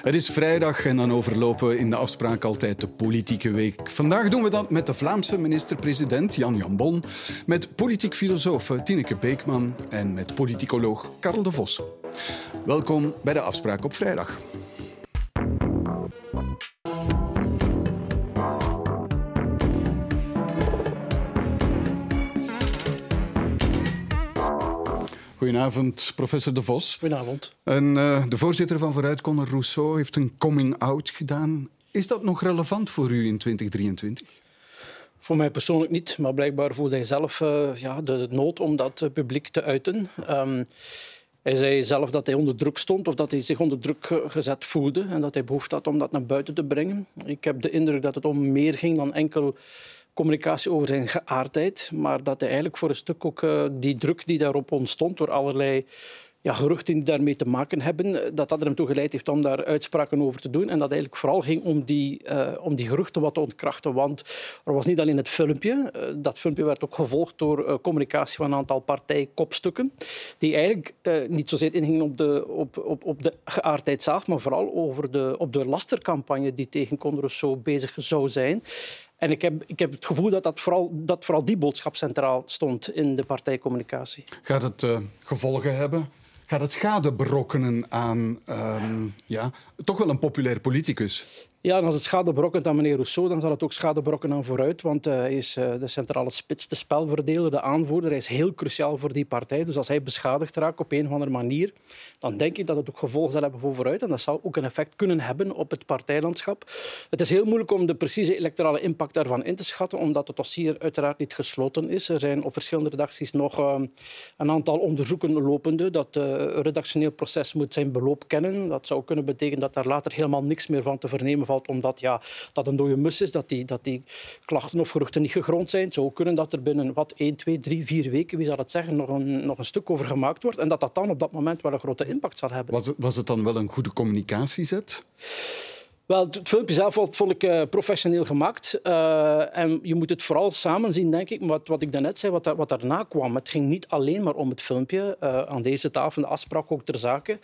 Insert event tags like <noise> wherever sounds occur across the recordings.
Het is vrijdag en dan overlopen we in de afspraak altijd de politieke week. Vandaag doen we dat met de Vlaamse minister-president Jan Jan Bon, met politiek filosoof Tineke Beekman en met politicoloog Karel de Vos. Welkom bij de afspraak op vrijdag. Goedenavond, professor De Vos. Goedenavond. En, uh, de voorzitter van Vooruit, Conor Rousseau, heeft een coming-out gedaan. Is dat nog relevant voor u in 2023? Voor mij persoonlijk niet, maar blijkbaar voelde hij zelf uh, ja, de nood om dat uh, publiek te uiten. Um, hij zei zelf dat hij onder druk stond of dat hij zich onder druk gezet voelde en dat hij behoefte had om dat naar buiten te brengen. Ik heb de indruk dat het om meer ging dan enkel communicatie over zijn geaardheid, maar dat hij eigenlijk voor een stuk ook uh, die druk die daarop ontstond door allerlei ja, geruchten die daarmee te maken hebben, dat dat er hem toe geleid heeft om daar uitspraken over te doen. En dat eigenlijk vooral ging om die, uh, om die geruchten wat te ontkrachten. Want er was niet alleen het filmpje. Dat filmpje werd ook gevolgd door communicatie van een aantal partijkopstukken. Die eigenlijk niet zozeer ingingen op de, op, op, op de geaardheid zelf, maar vooral over de, op de lastercampagne die tegen zo bezig zou zijn. En ik heb, ik heb het gevoel dat, dat, vooral, dat vooral die boodschap centraal stond in de partijcommunicatie. Gaat het uh, gevolgen hebben? Gaat het schade berokkenen aan um, ja, toch wel een populair politicus? Ja, en als het schade aan meneer Rousseau, dan zal het ook schade berokkenen aan vooruit. Want uh, hij is uh, de centrale spits, de spelverdeler, de aanvoerder. Hij is heel cruciaal voor die partij. Dus als hij beschadigd raakt op een of andere manier, dan denk ik dat het ook gevolgen zal hebben voor vooruit. En dat zal ook een effect kunnen hebben op het partijlandschap. Het is heel moeilijk om de precieze electorale impact daarvan in te schatten, omdat het dossier uiteraard niet gesloten is. Er zijn op verschillende redacties nog uh, een aantal onderzoeken lopende. Dat het redactioneel proces moet zijn beloop kennen. Dat zou kunnen betekenen dat daar later helemaal niks meer van te vernemen valt omdat ja, dat een dode mus is, dat die, dat die klachten of geruchten niet gegrond zijn. Zou kunnen dat er binnen wat, 1, 2, 3, 4 weken, wie zal het zeggen, nog een, nog een stuk over gemaakt wordt en dat dat dan op dat moment wel een grote impact zal hebben. Was het, was het dan wel een goede communicatiezet? Wel, het filmpje zelf vond ik uh, professioneel gemaakt. Uh, en je moet het vooral samen zien, denk ik. Wat, wat ik daarnet zei, wat, wat daarna kwam. Het ging niet alleen maar om het filmpje. Uh, aan deze tafel, de afspraak ook ter zake,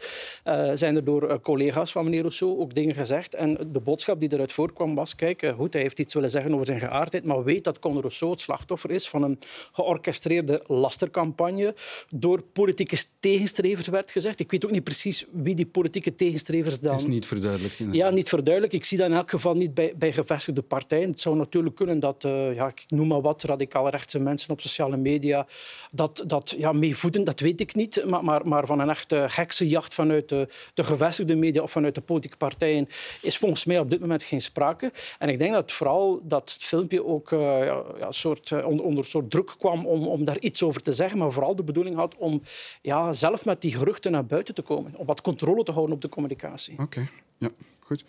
zijn er door collega's van meneer Rousseau ook dingen gezegd. En de boodschap die eruit voorkwam was, kijk, goed, hij heeft iets willen zeggen over zijn geaardheid, maar weet dat Conor Rousseau het slachtoffer is van een georchestreerde lastercampagne door politieke tegenstrevers, werd gezegd. Ik weet ook niet precies wie die politieke tegenstrevers dan... Het is niet verduidelijkt. Ja, niet verduidelijkt. Ik zie dat in elk geval niet bij, bij gevestigde partijen. Het zou natuurlijk kunnen dat, uh, ja, ik noem maar wat, radicaal rechtse mensen op sociale media dat, dat ja, meevoeden, dat weet ik niet. Maar, maar, maar van een echte heksenjacht vanuit de, de gevestigde media of vanuit de politieke partijen is volgens mij op dit moment geen sprake. En ik denk dat vooral dat filmpje ook uh, ja, soort, uh, onder, soort druk kwam om, om daar iets over te zeggen, maar vooral de bedoeling had om ja, zelf met die geruchten naar buiten te komen, om wat controle te houden op de communicatie. Oké, ja, goed.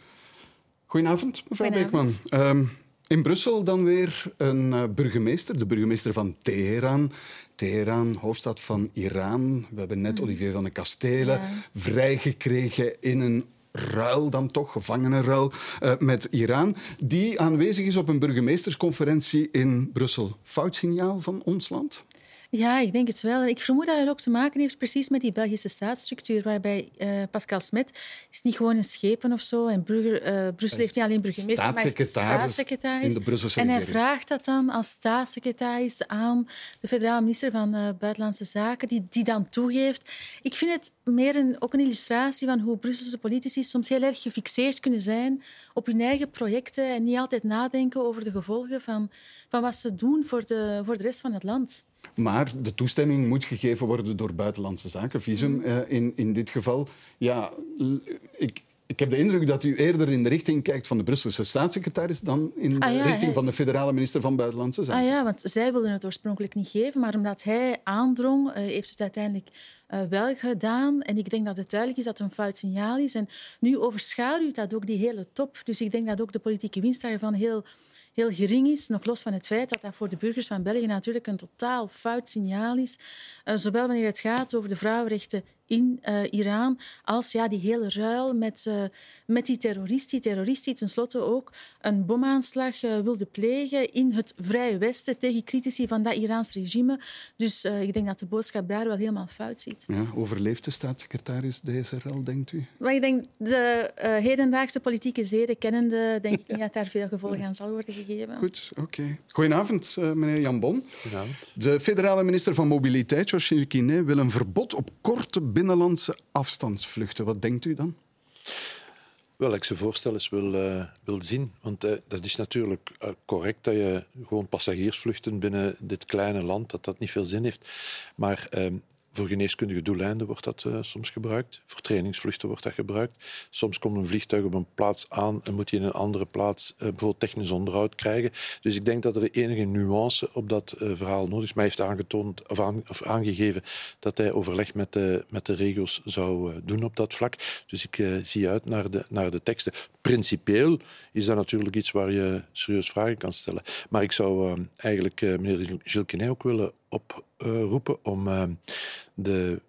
Goedenavond, mevrouw Beekman. Um, in Brussel dan weer een uh, burgemeester, de burgemeester van Teheran. Teheran, hoofdstad van Iran. We hebben net mm. Olivier van de Kastelen ja. vrijgekregen in een ruil dan toch, gevangenenruil uh, met Iran, die aanwezig is op een burgemeestersconferentie in Brussel. Fout signaal van ons land? Ja, ik denk het wel. Ik vermoed dat het ook te maken heeft precies met die Belgische staatsstructuur, waarbij uh, Pascal Smet is niet gewoon een schepen of zo. En Brugger, uh, Brussel heeft niet alleen burgemeester, maar is staatssecretaris. In de Brusselse en hij vraagt dat dan als staatssecretaris aan de federaal minister van uh, Buitenlandse Zaken, die, die dan toegeeft. Ik vind het meer een, ook een illustratie van hoe Brusselse politici soms heel erg gefixeerd kunnen zijn op hun eigen projecten en niet altijd nadenken over de gevolgen van, van wat ze doen voor de, voor de rest van het land. Maar de toestemming moet gegeven worden door buitenlandse zaken, visum mm. uh, in, in dit geval. Ja, ik, ik heb de indruk dat u eerder in de richting kijkt van de Brusselse staatssecretaris dan in de ah, ja, richting hij... van de federale minister van Buitenlandse Zaken. Ah ja, want zij wilden het oorspronkelijk niet geven, maar omdat hij aandrong, uh, heeft het uiteindelijk uh, wel gedaan. En ik denk dat het duidelijk is dat het een fout signaal is. En nu overschaduwt dat ook die hele top. Dus ik denk dat ook de politieke winst daarvan heel heel gering is, nog los van het feit dat dat voor de burgers van België natuurlijk een totaal fout signaal is, uh, zowel wanneer het gaat over de vrouwenrechten in uh, Iran als ja, die hele ruil met, uh, met die terrorist, die terrorist die tenslotte ook een bomaanslag uh, wilde plegen in het Vrije Westen tegen critici van dat Iraans regime. Dus ik denk dat de boodschap daar wel helemaal fout zit. Ja, overleeft de staatssecretaris deze rel, denkt u? Maar ik denk, de hedendaagse politieke zeden kennende, denk ik niet dat daar veel gevolgen aan zal worden gegeven. Goed, oké. Okay. Goedenavond, meneer Jan Bon. Goedenavond. De federale minister van Mobiliteit, Joachim Kiné, wil een verbod op korte binnenlandse afstandsvluchten. Wat denkt u dan? Wel, ik ze voorstel eens wil, uh, wil zien. Want uh, dat is natuurlijk uh, correct dat je gewoon passagiersvluchten binnen dit kleine land, dat dat niet veel zin heeft. Maar ehm, voor geneeskundige doeleinden wordt dat uh, soms gebruikt. Voor trainingsvluchten wordt dat gebruikt. Soms komt een vliegtuig op een plaats aan en moet hij in een andere plaats uh, bijvoorbeeld technisch onderhoud krijgen. Dus ik denk dat er enige nuance op dat uh, verhaal nodig is. Maar hij heeft aangetoond, of, of aangegeven dat hij overleg met de, met de regio's zou doen op dat vlak. Dus ik zie uit naar de, naar de teksten. Principieel is dat natuurlijk iets waar je serieus vragen kan stellen. Maar ik zou eigenlijk meneer Gilles ook willen oproepen om de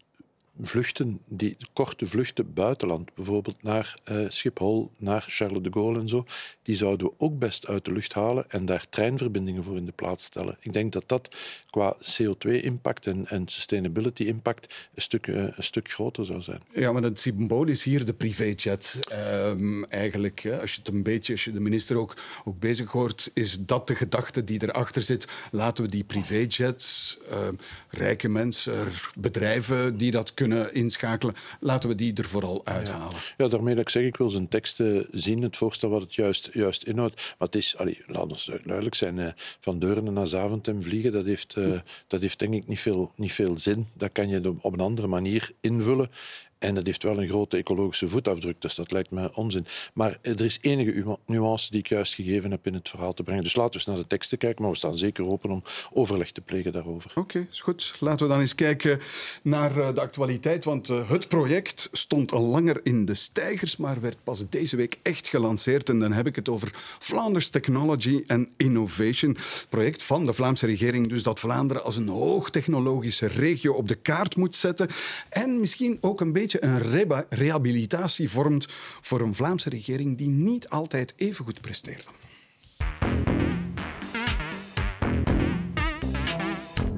vluchten, die korte vluchten buitenland, bijvoorbeeld naar uh, Schiphol, naar Charles de Gaulle en zo, die zouden we ook best uit de lucht halen en daar treinverbindingen voor in de plaats stellen. Ik denk dat dat qua CO2-impact en, en sustainability-impact een stuk, uh, een stuk groter zou zijn. Ja, maar het symbool is hier de privéjet. Um, eigenlijk, als je het een beetje, als je de minister ook, ook bezig hoort, is dat de gedachte die erachter zit. Laten we die privéjets, uh, rijke mensen, bedrijven die dat kunnen inschakelen. Laten we die er vooral uithalen. Ja, daarmee dat ik zeg, ik wil zijn teksten zien, het voorstel wat het juist, juist inhoudt. Maar het is, allee, laat ons duidelijk zijn, eh, van Deurne naar Zaventem vliegen, dat heeft, uh, dat heeft denk ik niet veel, niet veel zin. Dat kan je op een andere manier invullen. En dat heeft wel een grote ecologische voetafdruk, dus dat lijkt me onzin. Maar er is enige nuance die ik juist gegeven heb in het verhaal te brengen. Dus laten we eens naar de teksten kijken, maar we staan zeker open om overleg te plegen daarover. Oké, is goed. Laten we dan eens kijken naar eh, de actualiteit. Want eh, het project stond al langer in de stijgers, maar werd pas deze week echt gelanceerd. En dan heb ik het over Flanders Technology and Innovation. Project van de Vlaamse regering, dus dat Vlaanderen als een hoogtechnologische regio op de kaart moet zetten. En misschien ook een beetje een rehabilitatie vormt voor een Vlaamse regering die niet altijd even goed presteerde.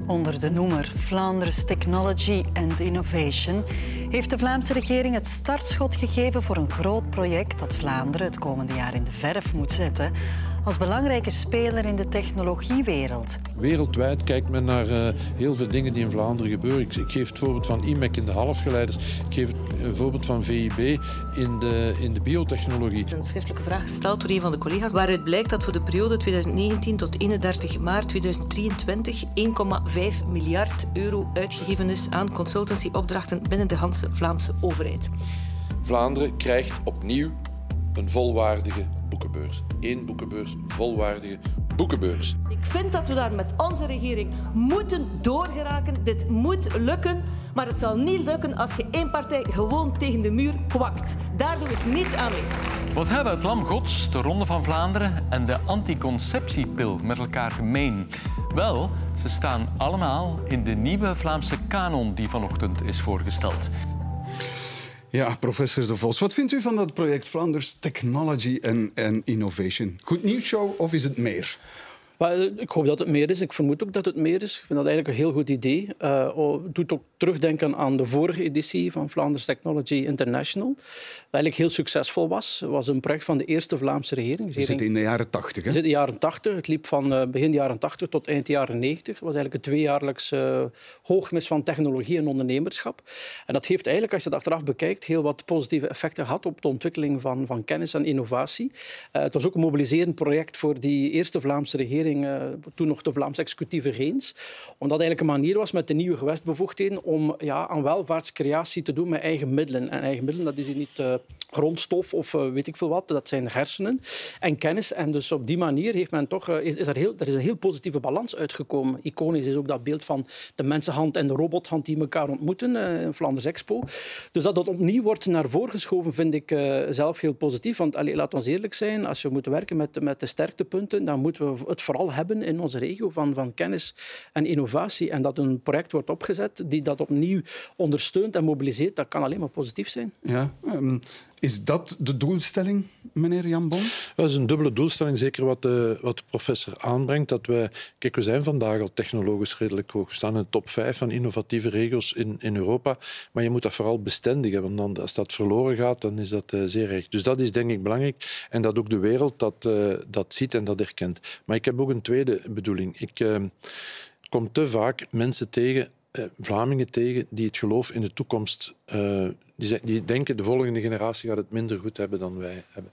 Onder de noemer Flanders Technology and Innovation heeft de Vlaamse regering het startschot gegeven voor een groot project dat Vlaanderen het komende jaar in de verf moet zetten als belangrijke speler in de technologiewereld. Wereldwijd kijkt men naar uh, heel veel dingen die in Vlaanderen gebeuren. Ik, ik geef het voorbeeld van IMEC in de halfgeleiders. Ik geef het voorbeeld van VIB in de, in de biotechnologie. Een schriftelijke vraag gesteld door een van de collega's, waaruit blijkt dat voor de periode 2019 tot 31 maart 2023 1,5 miljard euro uitgegeven is aan consultancyopdrachten binnen de Hanse Vlaamse overheid. Vlaanderen krijgt opnieuw een volwaardige boekenbeurs. Eén boekenbeurs, volwaardige boekenbeurs. Ik vind dat we daar met onze regering moeten doorgeraken. Dit moet lukken. Maar het zal niet lukken als je één partij gewoon tegen de muur kwakt. Daar doe ik niet aan mee. Wat hebben het Lam Gods, de Ronde van Vlaanderen en de anticonceptiepil met elkaar gemeen? Wel, ze staan allemaal in de nieuwe Vlaamse kanon die vanochtend is voorgesteld. Ja, professor De Vos, wat vindt u van dat project Flanders Technology and, Innovation? Goed nieuwsshow of is het meer? Eh, ik hoop dat het meer is. Ik vermoed ook dat het meer is. Ik vind dat eigenlijk een heel goed idee. Uh, het doet ook terugdenken aan de vorige editie van Flanders Technology International. Dat eigenlijk heel succesvol was. Het was een project van de eerste Vlaamse regering. We zitten in de jaren 80. We zitten in de jaren 80. Het liep van uh, begin jaren 80 tot eind jaren 90. Het was eigenlijk een tweejaarlijks uh, hoogmis van technologie en ondernemerschap. En dat heeft eigenlijk, als je het achteraf bekijkt, heel wat positieve effecten gehad op de ontwikkeling van, van kennis en innovatie. het was ook een mobiliserend project voor die eerste Vlaamse regering uh, toen nog de Vlaamse executieve reens. Omdat eigenlijk een manier was met de nieuwe gewestbevoegdheden om ja, aan welvaartscreatie te doen met eigen middelen. En eigen middelen, dat is niet uh, grondstof of uh, weet ik veel wat. Dat zijn hersenen en kennis. En dus op die manier heeft men toch, is, er, heel, er is een heel positieve balans uitgekomen. Iconisch is ook dat beeld van de mensenhand en de robothand die elkaar ontmoeten in Flanders Expo. Dus dat dat opnieuw wordt naar voren geschoven, vind ik zelf heel positief. Want allee, laat ons eerlijk zijn, als we moeten werken met, met de sterktepunten, dan moeten we het vooral hebben in onze regio van, van kennis en innovatie. En dat een project wordt opgezet die dat opnieuw ondersteunt en mobiliseert, dat kan alleen maar positief zijn. Ja, um, is dat de doelstelling, meneer Jan Bon? Dat is een dubbele doelstelling, zeker wat de, wat de professor aanbrengt. Dat wij, kijk, we zijn vandaag al technologisch redelijk hoog. We staan in de top 5 van innovatieve regio's in, in Europa. Maar je moet dat vooral bestendigen, want dan, als dat verloren gaat, dan is dat uh, zeer erg. Dus dat is denk ik belangrijk. En dat ook de wereld dat, uh, dat ziet en dat herkent. Maar ik heb ook een tweede bedoeling. Ik uh, kom te vaak mensen tegen Vlamingen tegen die het geloof in de toekomst uh, die, die, denken de volgende generatie gaat het minder goed hebben dan wij hebben.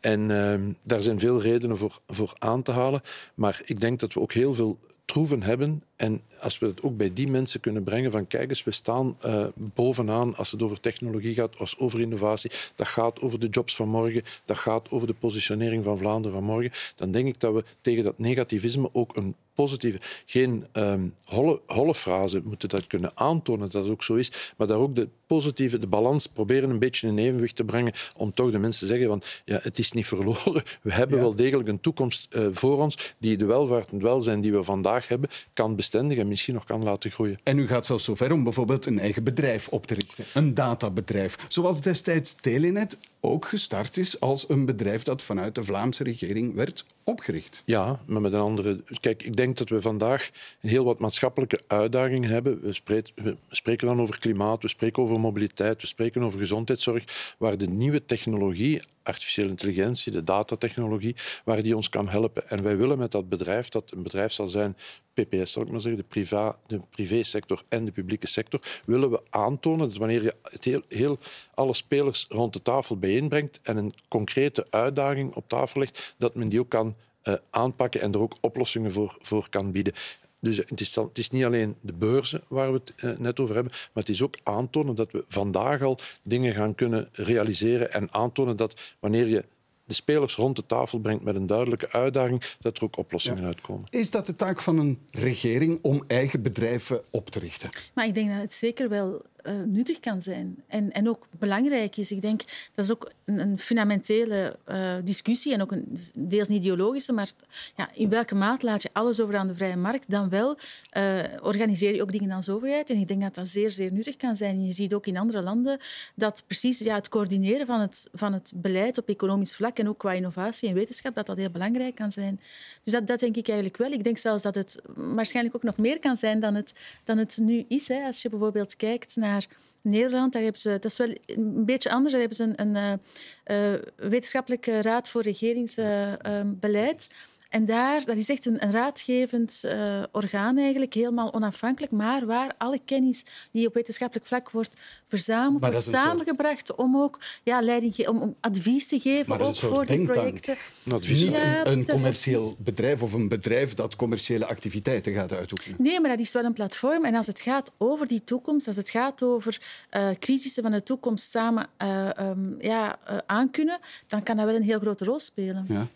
En uh, daar zijn veel redenen voor, voor aan te halen. Maar ik denk dat we ook heel veel troeven hebben. En als we het ook bij die mensen kunnen brengen van kijk eens, we staan uh, bovenaan als het over technologie gaat, als over innovatie. Dat gaat over de jobs van morgen, dat gaat over de positionering van Vlaanderen van morgen. Dan denk ik dat we tegen dat negativisme ook een positieve, geen um, holle, holle frase moeten dat kunnen aantonen dat het ook zo is, maar daar ook de positieve, de balans proberen een beetje in evenwicht te brengen om toch de mensen te zeggen van ja, het is niet verloren. <laughs> We hebben ja. wel degelijk een toekomst uh, voor ons die de welvaart en het welzijn die we vandaag hebben kan bestendigen en misschien nog kan laten groeien. En u gaat zelfs zover om bijvoorbeeld een eigen bedrijf op te richten, een databedrijf, zoals destijds Telenet ook gestart is als een bedrijf dat vanuit de Vlaamse regering werd opgericht. Ja, maar met een andere. Kijk, ik denk dat we vandaag een heel wat maatschappelijke uitdagingen hebben. We spreken dan over klimaat, we spreken over mobiliteit, we spreken over gezondheidszorg, waar de nieuwe technologie, artificiële intelligentie, de datatechnologie, waar die ons kan helpen. En wij willen met dat bedrijf, dat een bedrijf zal zijn PPS, zal ik maar zeggen, de, priva, de privésector en de publieke sector, willen we aantonen dat wanneer je het heel, heel alle spelers rond de tafel bijeenbrengt en een concrete uitdaging op tafel legt, dat men die ook kan uh, aanpakken en er ook oplossingen voor, voor kan bieden. Dus het is, het is, niet alleen de beurzen waar we het uh, net over hebben, maar het is ook aantonen dat we vandaag al dingen gaan kunnen realiseren en aantonen dat wanneer je de spelers rond de tafel brengt met een duidelijke uitdaging, dat er ook oplossingen ja. uitkomen. Is dat de taak van een regering om eigen bedrijven op te richten? Maar ik denk dat het zeker wel uh, nuttig kan zijn en, en ook belangrijk is. Ik denk dat is ook een, een fundamentele uh, discussie en ook een deels een ideologische, maar ja, in welke maat laat je alles over aan de vrije markt? Dan wel uh, organiseer je ook dingen als overheid en ik denk dat dat zeer, zeer nuttig kan zijn. En je ziet ook in andere landen dat precies ja, het coördineren van het, van het beleid op economisch vlak en ook qua innovatie en wetenschap, dat dat heel belangrijk kan zijn. Dus dat, dat denk ik eigenlijk wel. Ik denk zelfs dat het waarschijnlijk ook nog meer kan zijn dan het, dan het nu is. Hè. Als je bijvoorbeeld kijkt naar naar Nederland. Daar hebben ze, dat is wel een beetje anders. Daar hebben ze een, een uh, wetenschappelijke raad voor regeringsbeleid. Uh, en daar, dat is echt een, een raadgevend uh, orgaan eigenlijk, helemaal onafhankelijk, maar waar alle kennis die op wetenschappelijk vlak wordt verzameld, wordt samengebracht soort... om ook ja, leiding, om, om advies te geven, ook voor die projecten. Advies. Niet ja, een, een commerciële bedrijf of een bedrijf dat commerciële activiteiten gaat uitoefenen. Nee, maar dat is wel een platform. En als het gaat over die toekomst, als het gaat over uh, crisissen van de toekomst samen uh, um, ja, aankunnen, dan kan dat wel een heel grote rol spelen. Ja.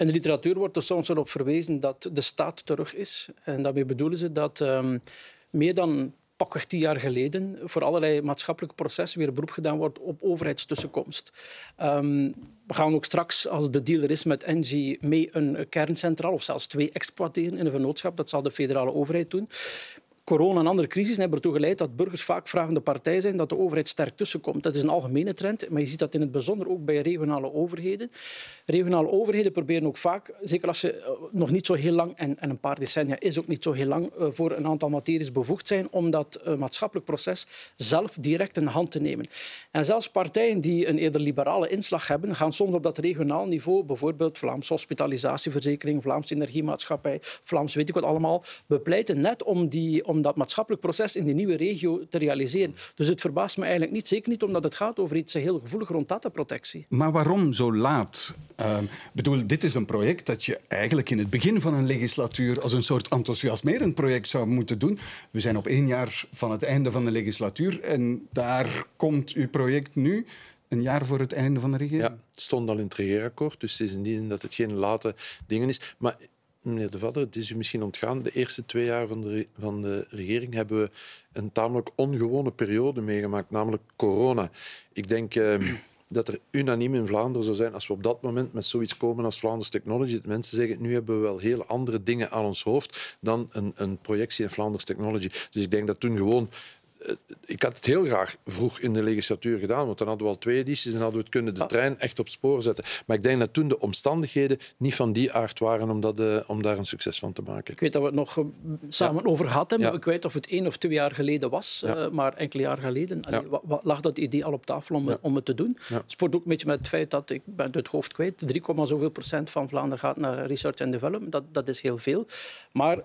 In de literatuur wordt er soms op verwezen dat de staat terug is. En daarmee bedoelen ze dat um, meer dan pakweg tien jaar geleden voor allerlei maatschappelijke processen weer beroep gedaan wordt op overheidstussenkomst. Um, we gaan ook straks, als de deal er is met Engie, mee een kerncentraal of zelfs twee exploiteren in een vennootschap. Dat zal de federale overheid doen corona en andere crisis hebben ertoe geleid dat burgers vaak vragende partij zijn, dat de overheid sterk tussenkomt. Dat is een algemene trend, maar je ziet dat in het bijzonder ook bij regionale overheden. Regionale overheden proberen ook vaak, zeker als ze uh, nog niet zo heel lang, en, en, een paar decennia is ook niet zo heel lang, uh, voor een aantal materies bevoegd zijn om dat uh, maatschappelijk proces zelf direct in de hand te nemen. En zelfs partijen die een eerder liberale inslag hebben, gaan soms op dat regionaal niveau, bijvoorbeeld Vlaams Hospitalisatieverzekering, Vlaams Energiemaatschappij, Vlaams weet ik wat allemaal, bepleiten net om die om dat maatschappelijk proces in die nieuwe regio te realiseren. Dus het verbaast me eigenlijk niet, zeker niet omdat het gaat over iets heel gevoelig rond dataprotectie. Maar waarom zo laat? Uh, bedoel, dit is een project dat je eigenlijk in het begin van een legislatuur als een soort enthousiasmerend project zou moeten doen. We zijn op één jaar van het einde van de legislatuur en daar komt uw project nu een jaar voor het einde van de regering? Ja, het stond al in het regeerakkoord, dus het is in die zin dat het geen late dingen is. Maar meneer De Vadder, het is u misschien ontgaan, de eerste twee jaar van de, van de regering hebben we een tamelijk ongewone periode meegemaakt, namelijk corona. Ik denk... Uh, <clears throat> dat er unaniem in Vlaanderen zou zijn als we op dat moment met zoiets komen als Vlaanders Technology. Dat mensen zeggen, nu hebben we wel heel andere dingen aan ons hoofd dan een, een projectie in Vlaanders Technology. Dus ik denk dat toen gewoon ik had het heel graag vroeg in de legislatuur gedaan, want dan hadden we al twee edities en hadden we het kunnen de trein echt op spoor zetten. Maar ik denk dat toen de omstandigheden niet van die aard waren om, dat, uh, om daar een succes van te maken. Ik weet dat we het nog uh, samen over hadden, maar ik weet of het één of twee jaar geleden was, uh, maar enkele jaar geleden allee, lag dat idee al op tafel om, om het te doen. Het sport ook een beetje met het feit dat, ik ben het hoofd kwijt, 3, zoveel procent van Vlaanderen gaat naar research and development. Dat, dat is heel veel. Maar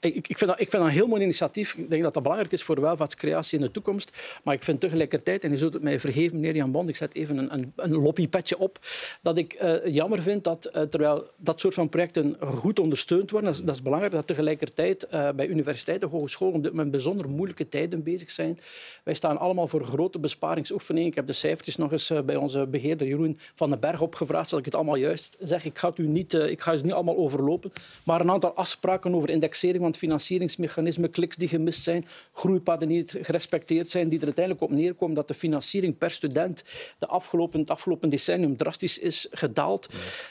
ik, ik, vind dat, ik vind een heel mooi initiatief. Ik denk dat dat belangrijk is voor welvaartscreatie in de toekomst. Maar ik vind tegelijkertijd, en je zult het mij vergeven, meneer Jan Bond, ik zet even een, een, een lobbypetje op, dat ik uh, jammer vind dat uh, terwijl dat soort van projecten goed ondersteund worden, dat is, belangrijk, dat tegelijkertijd uh, bij universiteiten, hogescholen moment bijzonder moeilijke tijden bezig zijn. Wij staan allemaal voor grote besparingsoefeningen. Ik heb de cijfertjes nog eens bij onze beheerder Jeroen van den Berg opgevraagd, zodat ik het allemaal juist zeg. Ik ga het, u niet, ik ga het niet allemaal overlopen, maar een aantal afspraken over indexering van het financieringsmechanismen, kliks die gemist zijn, groeipaden die niet gerespecteerd zijn, die er uiteindelijk op neerkomen dat de financiering per student de afgelopen, het afgelopen decennium drastisch is gedaald.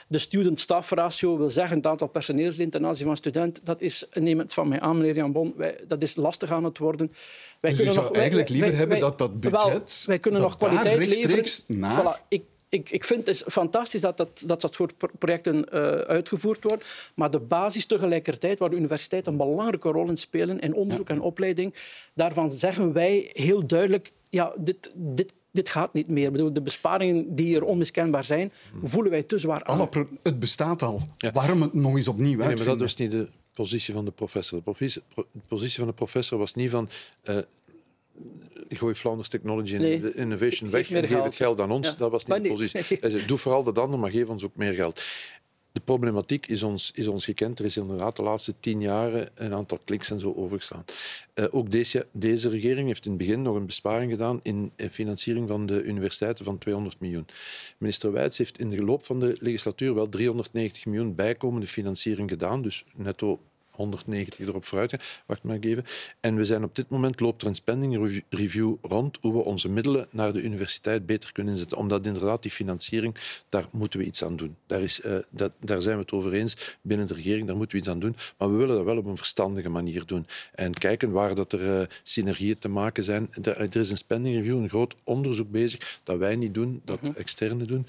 De student-staff ratio wil zeggen het aantal personeelsleden ten aanzien van student, dat is, neem het van mij aan, meneer Jan Bon, wij, dat is lastig aan het worden. Wij dus kunnen u zou nog, eigenlijk liever wij, hebben dat dat budget... Wel, wij kunnen nog kwaliteit leveren. Naar... Voilà, ik, ik, ik vind het fantastisch dat dat, dat, dat soort projecten uh, uitgevoerd worden. Maar de basis tegelijkertijd, waar de universiteiten een belangrijke rol in spelen, in onderzoek en opleiding, daarvan zeggen wij heel duidelijk, ja, dit, dit dit gaat niet meer. Bedoel, de besparingen die er onmiskenbaar zijn, voelen wij te zwaar aan. het bestaat al. Waarom het nog eens opnieuw nee, maar dat was niet de positie van de professor. De positie van de professor was niet van... Uh, gooi Flanders Technology en Innovation weg en geef het geld aan ons. Dat was niet de positie. <laughs> Hij zei, doe vooral dat ander, maar geef ons ook meer geld. De problematiek is ons, is ons gekend. Er is inderdaad de laatste tien jaar een aantal kliks en zo overgestaan. Uh, ook deze, deze regering heeft in het begin nog een besparing gedaan in financiering van de universiteiten van 200 miljoen. Minister Wijts heeft in de loop van de legislatuur wel 390 miljoen bijkomende financiering gedaan, dus netto 190 erop vooruit. Wacht maar even. En we zijn op dit moment loopt er een spending review rond hoe we onze middelen naar de universiteit beter kunnen inzetten. Omdat inderdaad die financiering, daar moeten we iets aan doen. Daar, is, uh, dat, daar zijn we het over eens binnen de regering, daar moeten we iets aan doen. Maar we willen dat wel op een verstandige manier doen. En kijken waar dat er uh, synergieën te maken zijn. Er, er, is een spending review, een groot onderzoek bezig, dat wij niet doen, dat mm externe doen.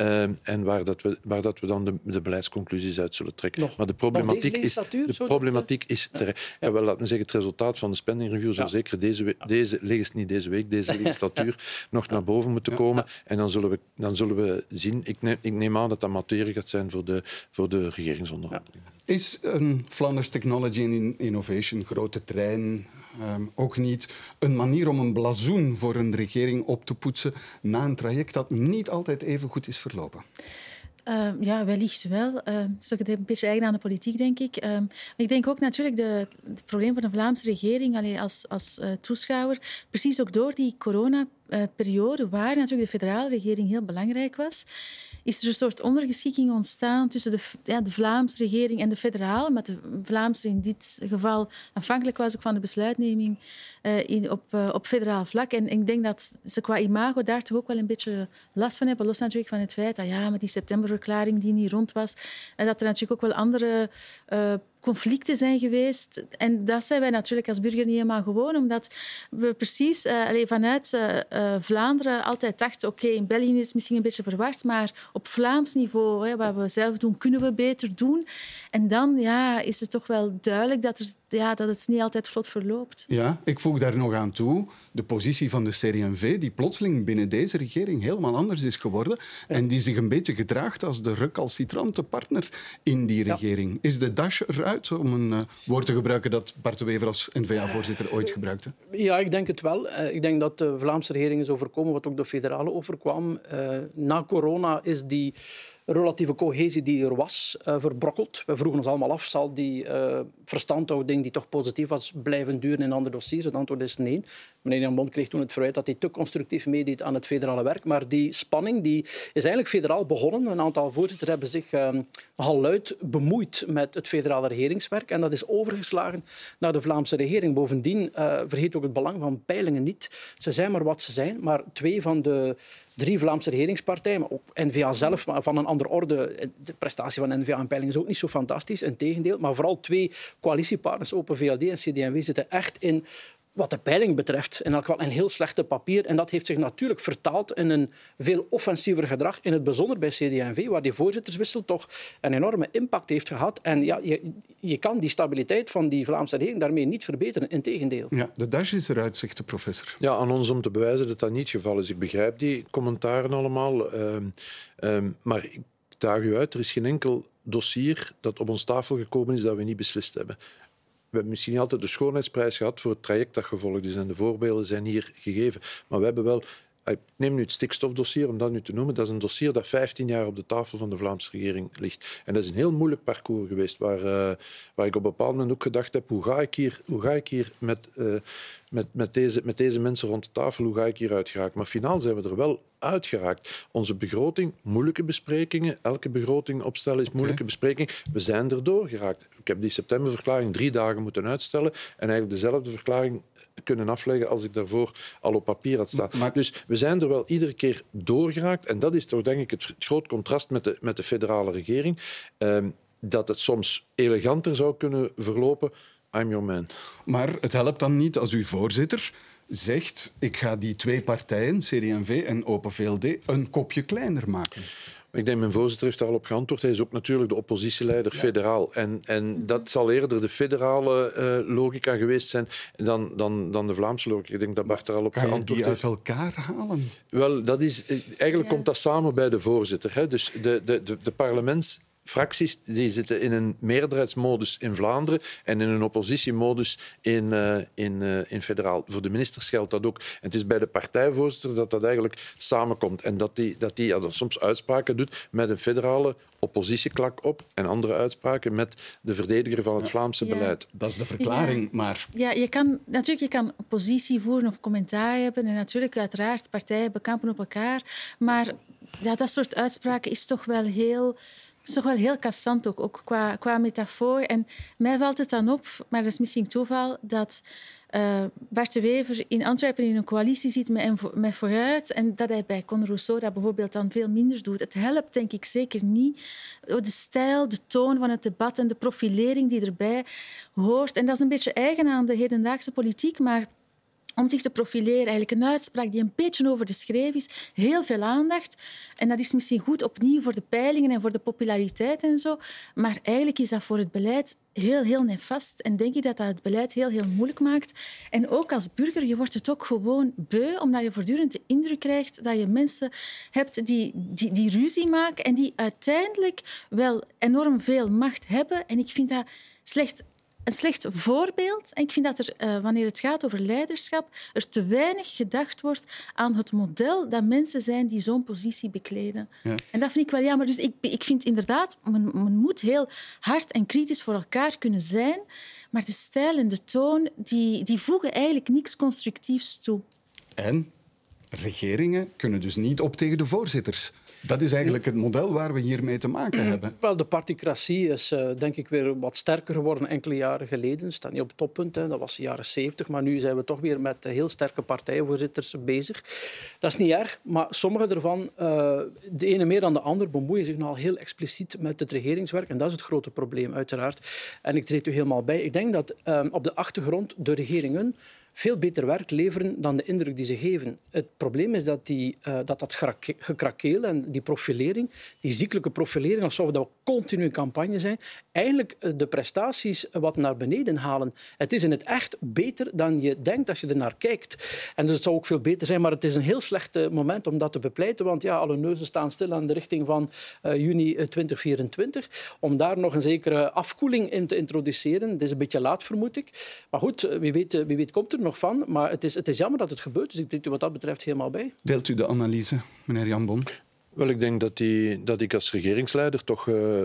Uh, en waar, dat we, waar dat we dan de, de beleidsconclusies uit zullen trekken. Nog, maar de problematiek is... De problematiek is terecht. Ja, wel, laten we zeggen, het resultaat van de spending review zou zeker deze, deze, niet deze week, deze <laughs> legislatuur, nog naar boven moeten komen. En dan zullen we, dan zullen we zien. Ik neem, ik neem aan dat dat materie gaat zijn voor de, voor de regeringsonderhandelingen. Is een Flanders Technology and Innovation, grote trein, Um, ook niet een manier om een blazoen voor een regering op te poetsen na een traject dat niet altijd even goed is verlopen? Uh, ja, wellicht wel. Uh, het is een beetje eigen aan de politiek, denk ik. Uh, maar ik denk ook natuurlijk de, het probleem van de Vlaamse regering allee, als, als uh, toeschouwer, precies ook door die coronaperiode, waar natuurlijk de federale regering heel belangrijk was, is er een soort ondergeschikking ontstaan tussen de, ja, de Vlaamse regering en de federale, met de Vlaamse in dit geval afhankelijk was ook van de besluitneming uh, in, op, uh, op federaal vlak. En, ik denk dat ze qua imago daar toch ook wel een beetje last van hebben, los natuurlijk van het feit dat ja, met die septemberverklaring die niet rond was, en dat er natuurlijk ook wel andere uh, conflicten zijn geweest. En dat zijn wij natuurlijk als burger niet helemaal gewoon, omdat we precies uh, vanuit uh, uh, Vlaanderen altijd dachten, oké, okay, in België is het misschien een beetje verwacht, maar op Vlaams niveau, hè, wat we zelf doen, kunnen we beter doen. En dan ja, is het toch wel duidelijk dat, er, ja, dat het niet altijd vlot verloopt. Ja, ik voeg daar nog aan toe de positie van de CD&V, die plotseling binnen deze regering helemaal anders is geworden ja. en die zich een beetje gedraagt als de recalcitrante partner in die regering. Ja. Is de dash om een uh, woord te gebruiken dat Bart de Wever als N-VA-voorzitter ooit gebruikte? Ja, ik denk het wel. Uh, ik denk dat de Vlaamse regering is overkomen wat ook de federale overkwam. Uh, na corona is die relatieve cohesie die er was uh, verbrokkeld. We vroegen ons allemaal af, zal die uh, verstandhouding die toch positief was blijven duren in andere dossiers? Het antwoord is nee. Meneer Jan Bon kreeg toen het verwijt dat hij te constructief meedeed aan het federale werk. Maar die spanning die is eigenlijk federaal begonnen. Een aantal voorzitters hebben zich uh, nogal luid bemoeid met het federale regeringswerk. En dat is overgeslagen naar de Vlaamse regering. Bovendien vergeet ook het belang van peilingen niet. Ze zijn maar wat ze zijn. Maar twee van de drie Vlaamse regeringspartijen, maar ook N-VA zelf, maar van een andere orde. De prestatie van N-VA en peiling is ook niet zo fantastisch, integendeel. Maar vooral twee coalitiepartners, Open VLD en CD&V, zitten echt in wat de peiling betreft, in elk geval een heel slechte papier. En dat heeft zich natuurlijk vertaald in een veel offensiever gedrag, in het bijzonder bij CD&V, waar die voorzitterswissel toch een enorme impact heeft gehad. En ja, je, je kan die stabiliteit van die Vlaamse regering daarmee niet verbeteren, integendeel. Ja, de dash is eruit, zegt de professor. Ja, aan ons om te bewijzen dat dat niet het geval is. Ik begrijp die commentaren allemaal, um, um, maar ik daag u uit, er is geen enkel dossier dat op ons tafel gekomen is dat we niet beslist hebben we hebben misschien niet altijd de schoonheidsprijs gehad voor het traject dat gevolgd is. En de voorbeelden zijn hier gegeven. Maar we hebben wel ik neem nu het stikstofdossier, om dat nu te noemen. Dat is een dossier dat 15 jaar op de tafel van de Vlaamse regering ligt. En dat is een heel moeilijk parcours geweest, waar, uh, waar ik op een bepaald moment ook gedacht heb, hoe ga ik hier, hoe ga ik hier met, uh, met, met, deze, met deze mensen rond de tafel, hoe ga ik hier uitgeraakt? Maar finaal zijn we er wel uitgeraakt. Onze begroting, moeilijke besprekingen. Elke begroting opstellen is moeilijke okay. bespreking. We zijn er doorgeraakt. Ik heb die septemberverklaring drie dagen moeten uitstellen en eigenlijk dezelfde verklaring kunnen afleggen als ik daarvoor al op papier had staan. Maar... Dus we zijn er wel iedere keer doorgeraakt. En dat is toch denk ik het groot contrast met de, met de federale regering. Uh, dat het soms eleganter zou kunnen verlopen. I'm your man. Maar het helpt dan niet als uw voorzitter zegt ik ga die twee partijen, CD&V en Open VLD, een kopje kleiner maken. Ik denk, mijn voorzitter heeft daar al op geantwoord. Hij is ook natuurlijk de oppositieleider federaal. En, en dat zal eerder de federale uh, logica geweest zijn dan, dan, dan de Vlaamse logica. Ik denk dat Bart er al op kan geantwoord heeft. Kan die uit elkaar halen? Wel, dat is, eigenlijk ja. komt dat samen bij de voorzitter. Hè. Dus de, de, de, de parlements fracties die zitten in een meerderheidsmodus in Vlaanderen en in een oppositiemodus in, uh, in, uh, in federaal. Voor de ministers geldt dat ook. En het is bij de partijvoorzitter dat dat eigenlijk samenkomt. En dat die, dat die ja, soms uitspraken doet met een federale oppositieklak op en andere uitspraken met de verdediger van het Vlaamse ja. beleid. Dat is de verklaring, ja. maar... Ja, je kan, natuurlijk, je kan oppositie voeren of commentaar hebben en natuurlijk, uiteraard, partijen bekampen op elkaar. Maar ja, dat soort uitspraken is toch wel heel is toch wel heel kassant ook, ook qua, qua metafoor. En mij valt het dan op, maar dat is misschien toeval, dat uh, Bart de Wever in Antwerpen in een coalitie zit met, met Vooruit en dat hij bij Conor Rousseau dat bijvoorbeeld dan veel minder doet. Het helpt denk ik zeker niet. De stijl, de toon van het debat en de profilering die erbij hoort. En dat is een beetje eigen aan de hedendaagse politiek, maar om zich te profileren. Eigenlijk een uitspraak die een beetje over de schreef is. Heel veel aandacht. En dat is misschien goed opnieuw voor de peilingen en voor de populariteit en zo. Maar eigenlijk is dat voor het beleid heel, heel nefast. En denk ik dat dat het beleid heel, heel moeilijk maakt. En ook als burger, je wordt het ook gewoon beu, omdat je voortdurend de indruk krijgt dat je mensen hebt die, die, die ruzie maken en die uiteindelijk wel enorm veel macht hebben. En ik vind dat slecht een slecht voorbeeld. En ik vind dat er, uh, wanneer het gaat over leiderschap, er te weinig gedacht wordt aan het model dat mensen zijn die zo'n positie bekleden. Ja. En dat vind ik wel jammer. Dus ik, ik vind inderdaad, men, men moet heel hard en kritisch voor elkaar kunnen zijn. Maar de stijl en de toon, die, die voegen eigenlijk niks constructiefs toe. En regeringen kunnen dus niet op tegen de voorzitters. Dat is eigenlijk het model waar we hiermee te maken hebben. Wel, de particratie is uh, denk ik weer wat sterker geworden enkele jaren geleden. staat niet op het toppunt, hè. dat was de jaren 70. Maar nu zijn we toch weer met heel sterke partijvoorzitters bezig. Dat is niet erg, maar sommige ervan, uh, de ene meer dan de ander, bemoeien zich nogal heel expliciet met het regeringswerk. En dat is het grote probleem, uiteraard. En ik treed u helemaal bij. Ik denk dat uh, op de achtergrond de regeringen veel beter werk leveren dan de indruk die ze geven. Het probleem is dat die, uh, dat, dat gekrakeel en die profilering, die ziekelijke profilering, alsof dat continu een campagne zijn, eigenlijk de prestaties wat naar beneden halen. Het is in het echt beter dan je denkt als je er naar kijkt. En dus het zou ook veel beter zijn, maar het is een heel slecht moment om dat te bepleiten, want ja, alle neuzen staan stil aan de richting van uh, juni 2024. Om daar nog een zekere afkoeling in te introduceren. Het is een beetje laat, vermoed ik. Maar goed, wie weet, wie weet komt er nog van. Maar het is, het is jammer dat het gebeurt, dus ik denk wat dat betreft helemaal bij. Deelt u de analyse, meneer Jan Bon? Wel, ik denk dat, die, dat ik als regeringsleider toch uh,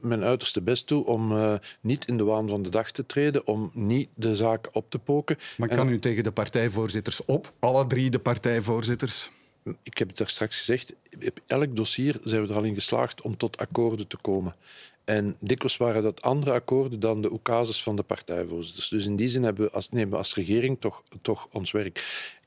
mijn uiterste best toe om uh, niet in de waan van de dag te treden, om niet de zaak op te poken. Maar kan en, u tegen de partijvoorzitters op, alle drie de partijvoorzitters? Ik heb het daar straks gezegd, op elk dossier zijn we er al in geslaagd om tot akkoorden te komen. En dikwijls waren dat andere akkoorden dan de oecases van de partijvoorzitters. Dus in die zin hebben we als, nemen we als regering toch, toch ons werk.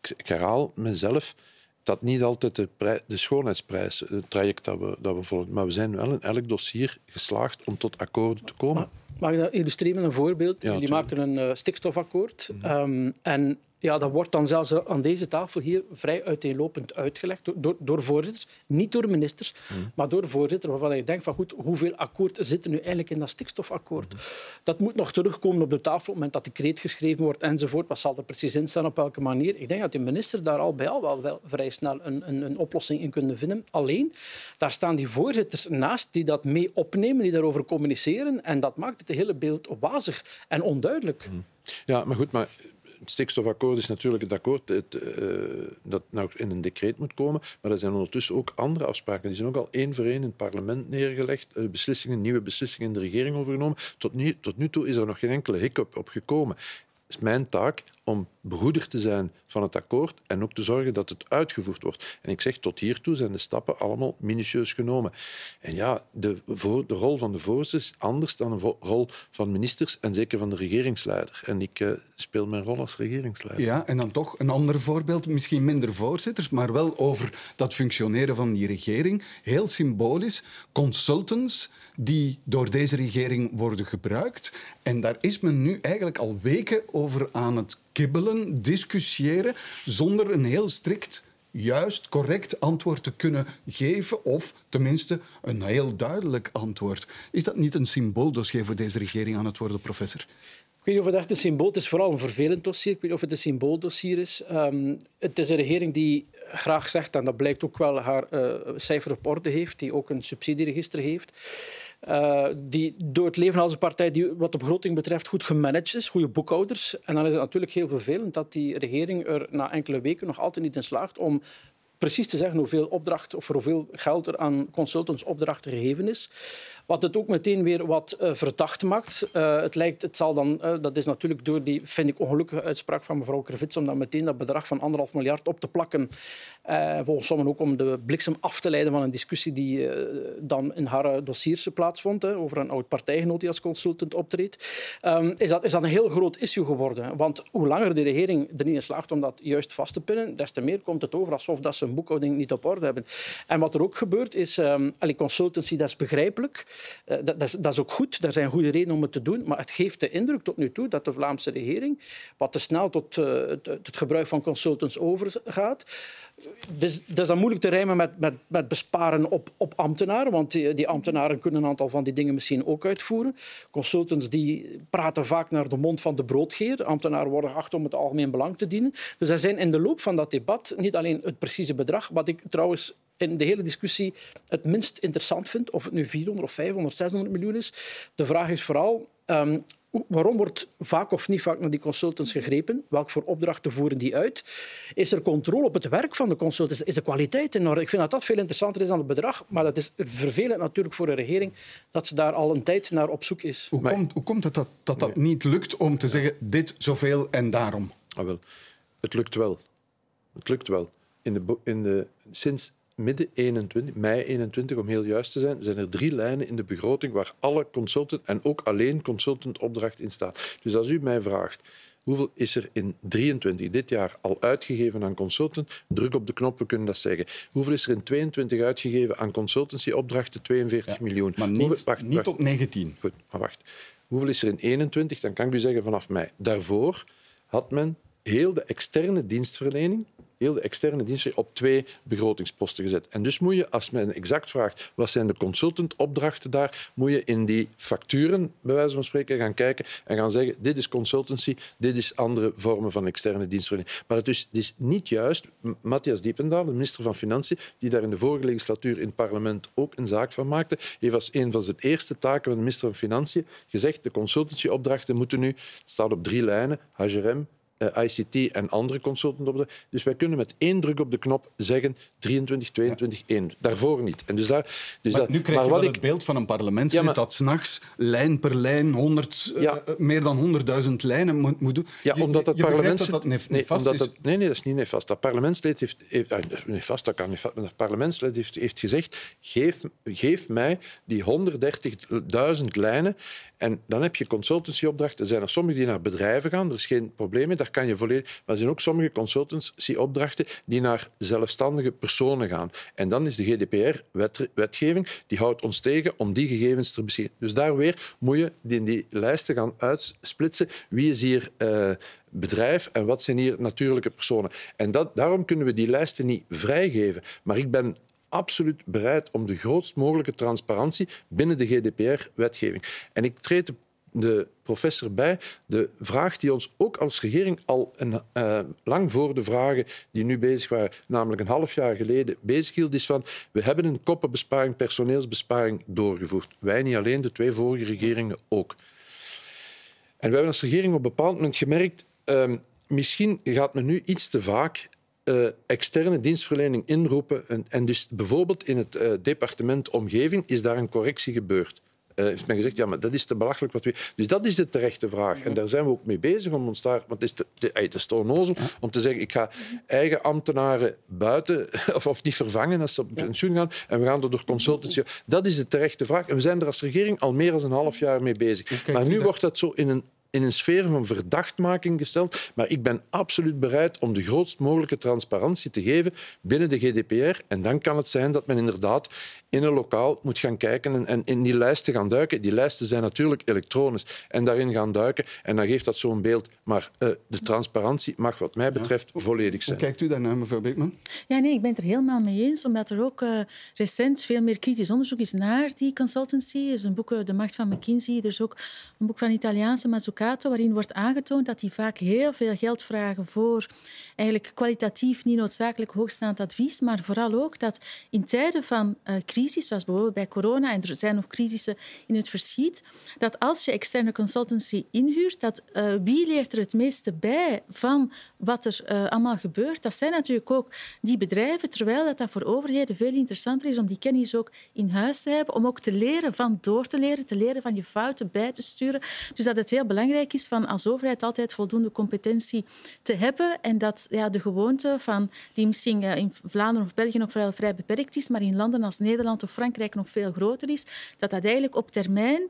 Ik, ik herhaal mezelf dat niet altijd de, de schoonheidsprijs, het traject dat we, dat we volgen. Maar we zijn wel in elk dossier geslaagd om tot akkoorden te komen. Mag ik dat illustreren met een voorbeeld? Jullie maken een uh, stikstofakkoord. Mhm. um, en ja, dat wordt dan zelfs aan deze tafel hier vrij uiteenlopend uitgelegd door, door voorzitters. Niet door ministers, mm. maar door voorzitters waarvan je denkt van goed, hoeveel akkoord zit er nu eigenlijk in dat stikstofakkoord? Mm. Dat moet nog terugkomen op de tafel op het moment dat de kreet geschreven wordt enzovoort. Wat zal er precies in staan, op welke manier? Ik denk dat de minister daar al bij al wel, wel vrij snel een, een, een, oplossing in kunnen vinden. Alleen, daar staan die voorzitters naast die dat mee opnemen, die daarover communiceren. En dat maakt het hele beeld wazig en onduidelijk. Mm. Ja, maar goed, maar het stikstofakkoord is natuurlijk het akkoord het, uh, dat nou in een decreet moet komen. Maar er zijn ondertussen ook andere afspraken. Die zijn ook al één voor één in het parlement neergelegd. Uh, beslissingen, nieuwe beslissingen in de regering overgenomen. Tot nu, tot nu toe is er nog geen enkele hiccup op gekomen. Het is mijn taak om behoeder te zijn van het akkoord en ook te zorgen dat het uitgevoerd wordt. En ik zeg, tot hiertoe zijn de stappen allemaal minutieus genomen. En ja, de, de rol van de voorzitter is anders dan de rol van ministers en zeker van de regeringsleider. En ik uh, speel mijn rol als regeringsleider. Ja, en dan toch een ander voorbeeld, misschien minder voorzitters, maar wel over dat functioneren van die regering. Heel symbolisch, consultants die door deze regering worden gebruikt. En daar is men nu eigenlijk al weken over aan het kibbelen, discussiëren, zonder een heel strikt juist, correct antwoord te kunnen geven, of tenminste een heel duidelijk antwoord. Is dat niet een symbooldossier voor deze regering aan het worden, professor? Ik weet niet of het echt een symbool is. Het is vooral een vervelend dossier. Ik weet niet of het een symbooldossier is. Um, het is een regering die graag zegt, en dat blijkt ook wel haar uh, cijfer op orde heeft, die ook een subsidieregister heeft. Uh, die door het leven als een partij die wat de begroting betreft goed gemanaged is, goede boekhouders. En dan is het natuurlijk heel vervelend dat die regering er na enkele weken nog altijd niet in slaagt om precies te zeggen hoeveel opdracht of hoeveel geld er aan consultantsopdrachten gegeven is. Wat het ook meteen weer wat uh, verdacht maakt. Uh, het lijkt, het zal dan, uh, dat is natuurlijk door die, vind ik, ongelukkige uitspraak van mevrouw Krevits, om dan meteen dat bedrag van anderhalf miljard op te plakken. volgens sommigen ook om de bliksem af te leiden van een discussie die dan in haar dossiers plaatsvond, hè, over een oud partijgenoot die als consultant optreedt. Um, is, dat, is dat een heel groot issue geworden. Want hoe langer de regering er niet in slaagt om dat juist vast te pinnen, des te meer komt het over alsof dat ze boekhouding niet op orde hebben. En wat er ook gebeurt is, um, consultancy, dat is begrijpelijk. Uh, dat, dat, is, dat, is, ook goed, daar zijn goede redenen om het te doen, maar het geeft de indruk tot nu toe dat de Vlaamse regering wat te snel tot uh, het, het, gebruik van consultants overgaat. Dus, dat is dan moeilijk te rijmen met, met, met besparen op, op ambtenaren, want die, ambtenaren kunnen een aantal van die dingen misschien ook uitvoeren. Consultants die praten vaak naar de mond van de broodgeer. Ambtenaren worden geacht om het algemeen belang te dienen. Dus er zijn in de loop van dat debat niet alleen het precieze bedrag, wat ik trouwens in de hele discussie het minst interessant vind, of het nu 400 of 500, 600 miljoen is. De vraag is vooral, um, waarom wordt vaak of niet vaak naar die consultants gegrepen? Welk voor opdrachten voeren die uit? Is er controle op het werk van de consultants? Is de kwaliteit in orde? Ik vind dat dat veel interessanter is dan het bedrag, maar dat is vervelend natuurlijk voor de regering dat ze daar al een tijd naar op zoek is. Hoe, komt, hoe komt het dat dat, dat niet lukt om te zeggen dit zoveel en daarom? Ah, wel. Het lukt wel. Het lukt wel. In de, in de, sinds midden 21, mei 21 om heel juist te zijn, zijn er drie lijnen in de begroting waar alle consultant en ook alleen consultantopdracht in staat. Dus als u mij vraagt, hoeveel is er in 23 dit jaar al uitgegeven aan consultant? Druk op de knop, we kunnen dat zeggen. Hoeveel is er in 22 uitgegeven aan consultancyopdrachten? 42 miljoen. Maar niet, wacht, niet tot 19. Goed, maar wacht. Hoeveel is er in 21? Dan kan ik u zeggen vanaf mei. Daarvoor had men heel de externe dienstverlening heel de externe diensten op twee begrotingsposten gezet. En dus moet je, als men exact vraagt wat zijn de consultantopdrachten daar, moet je in die facturen, bij wijze van spreken, gaan kijken en gaan zeggen dit is consultancy, dit is andere vormen van externe dienstverlening. Maar het is, is niet juist, Matthias Diependaal, de minister van Financiën, die daar in de vorige legislatuur in het parlement ook een zaak van maakte, heeft als een van zijn eerste taken van de minister van Financiën gezegd de consultancyopdrachten moeten nu, het staat op drie lijnen, HRM, ICT en andere consultantopdrachten. Dus wij kunnen met één druk op de knop zeggen 23, 22, 1. Daarvoor niet. En dus daar, dus maar dat, nu krijg maar je wat wel ik, het beeld van een parlementslid Ja, maar- dat s'nachts lijn per lijn 100, eh, Ja. meer dan 100.000 lijnen moet, moet doen. Ja, Je- omdat het parlementslid... dat dat nef- nee, nefast omdat is. het, nee, nee, dat is niet nefast. Dat parlementslid heeft... heeft ah, nefast, dat kan nefast, maar dat parlementslid heeft, heeft gezegd geef, geef mij die 130.000 lijnen en dan heb je consultancyopdrachten. Er zijn er sommige die naar bedrijven gaan, er is geen probleem mee, daar kan je volledig... Maar er zijn ook sommige consultancyopdrachten die naar zelfstandige personen gaan. En dan is de GDPR-wetgeving, die houdt ons tegen om die gegevens te beschikken. Dus daar weer moet je in die lijsten gaan uitsplitsen wie is hier eh, bedrijf en wat zijn hier natuurlijke personen. En dat, daarom kunnen we die lijsten niet vrijgeven. Maar ik ben absoluut bereid om de grootst mogelijke transparantie binnen de GDPR-wetgeving. En ik treed de, de professor bij. De vraag die ons ook als regering al een, eh, lang voor de vragen die nu bezig waren, namelijk een half jaar geleden, bezighield, is van we hebben een koppenbesparing, personeelsbesparing doorgevoerd. Wij niet alleen, de twee vorige regeringen ook. En we hebben als regering op een bepaald moment gemerkt, ehm, misschien gaat men nu iets te vaak eh, externe dienstverlening inroepen. En, en dus bijvoorbeeld in het eh, departement Omgeving is daar een correctie gebeurd. Eh, heeft men gezegd, ja, maar dat is te belachelijk wat we... Dus dat is de terechte vraag. En daar zijn we ook mee bezig om ons daar... Want het is te, te, ey, het is te onnozel om te zeggen, ik ga eigen ambtenaren buiten, <laughs> of, of niet vervangen als ze op pensioen gaan, en we gaan er door consultancy... Dat is de terechte vraag. En we zijn er als regering al meer dan een half jaar mee bezig. Maar nu wordt dat zo in een in een sfeer van verdachtmaking gesteld. Maar ik ben absoluut bereid om de grootst mogelijke transparantie te geven binnen de GDPR. En dan kan het zijn dat men inderdaad in een lokaal moet gaan kijken en, en in die lijsten gaan duiken. Die lijsten zijn natuurlijk elektronisch. En daarin gaan duiken. En dan geeft dat zo'n beeld. Maar eh, de transparantie mag wat mij betreft volledig Hoe zijn. kijkt u daarnaar, mevrouw Beekman? Ja, nee, ik ben het er helemaal mee eens, omdat er ook eh, recent veel meer kritisch onderzoek is naar die consultancy. Er is een boek, eh, De Macht van McKinsey, er is ook een boek van een Italiaanse Mazzucato, waarin wordt aangetoond dat die vaak heel veel geld vragen voor eigenlijk kwalitatief niet noodzakelijk hoogstaand advies, maar vooral ook dat in tijden van eh, crisis, zoals bijvoorbeeld bij corona, en er zijn nog crisissen in het verschiet, dat als je externe consultancy inhuurt, dat eh, wie leert er het meeste bij van wat er eh, allemaal gebeurt? Dat zijn natuurlijk ook die bedrijven, terwijl dat, dat voor overheden veel interessanter is om die kennis ook in huis te hebben, om ook te leren van door te leren, te leren van je fouten bij te sturen. Dus dat het heel belangrijk is van als overheid altijd voldoende competentie te hebben en dat ja, de gewoonte van, die misschien eh, in Vlaanderen of België nog vrij, vrij beperkt is, maar in landen als Nederland of Frankrijk nog veel groter is, dat dat eigenlijk op termijn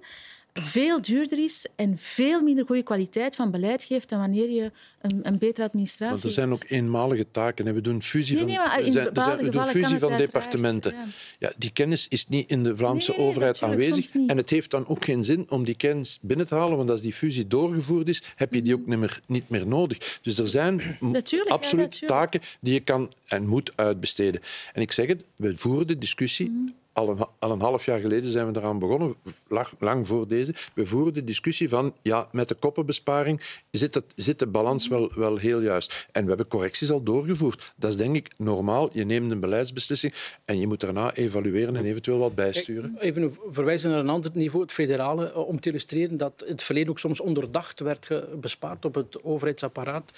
veel duurder is en veel minder goede kwaliteit van beleid geeft dan wanneer je een, een betere administratie Want er zijn ook eenmalige taken. hè. We doen fusie Nee, van, nee, maar in er zijn- we doen fusie van departementen. ja. Ja, die kennis is niet in de Vlaamse Nee, overheid aanwezig. En het heeft dan ook geen zin om die kennis binnen te halen, want als die fusie doorgevoerd is, heb je die ook niet meer, niet meer nodig. Dus er zijn Natuurlijk, absoluut taken die je kan en moet uitbesteden. En ik zeg het, we voeren de discussie. Mhm. Al een, al een half jaar geleden zijn we eraan begonnen, lang, voor deze. We voeren de discussie van, ja, met de koppenbesparing zit, het, zit de balans wel, wel heel juist. En we hebben correcties al doorgevoerd. Dat is denk ik normaal. Je neemt een beleidsbeslissing en je moet daarna evalueren en eventueel wat bijsturen. Even verwijzen naar een ander niveau, het federale, eh, om te illustreren dat het verleden ook soms onderdacht werd bespaard op het overheidsapparaat.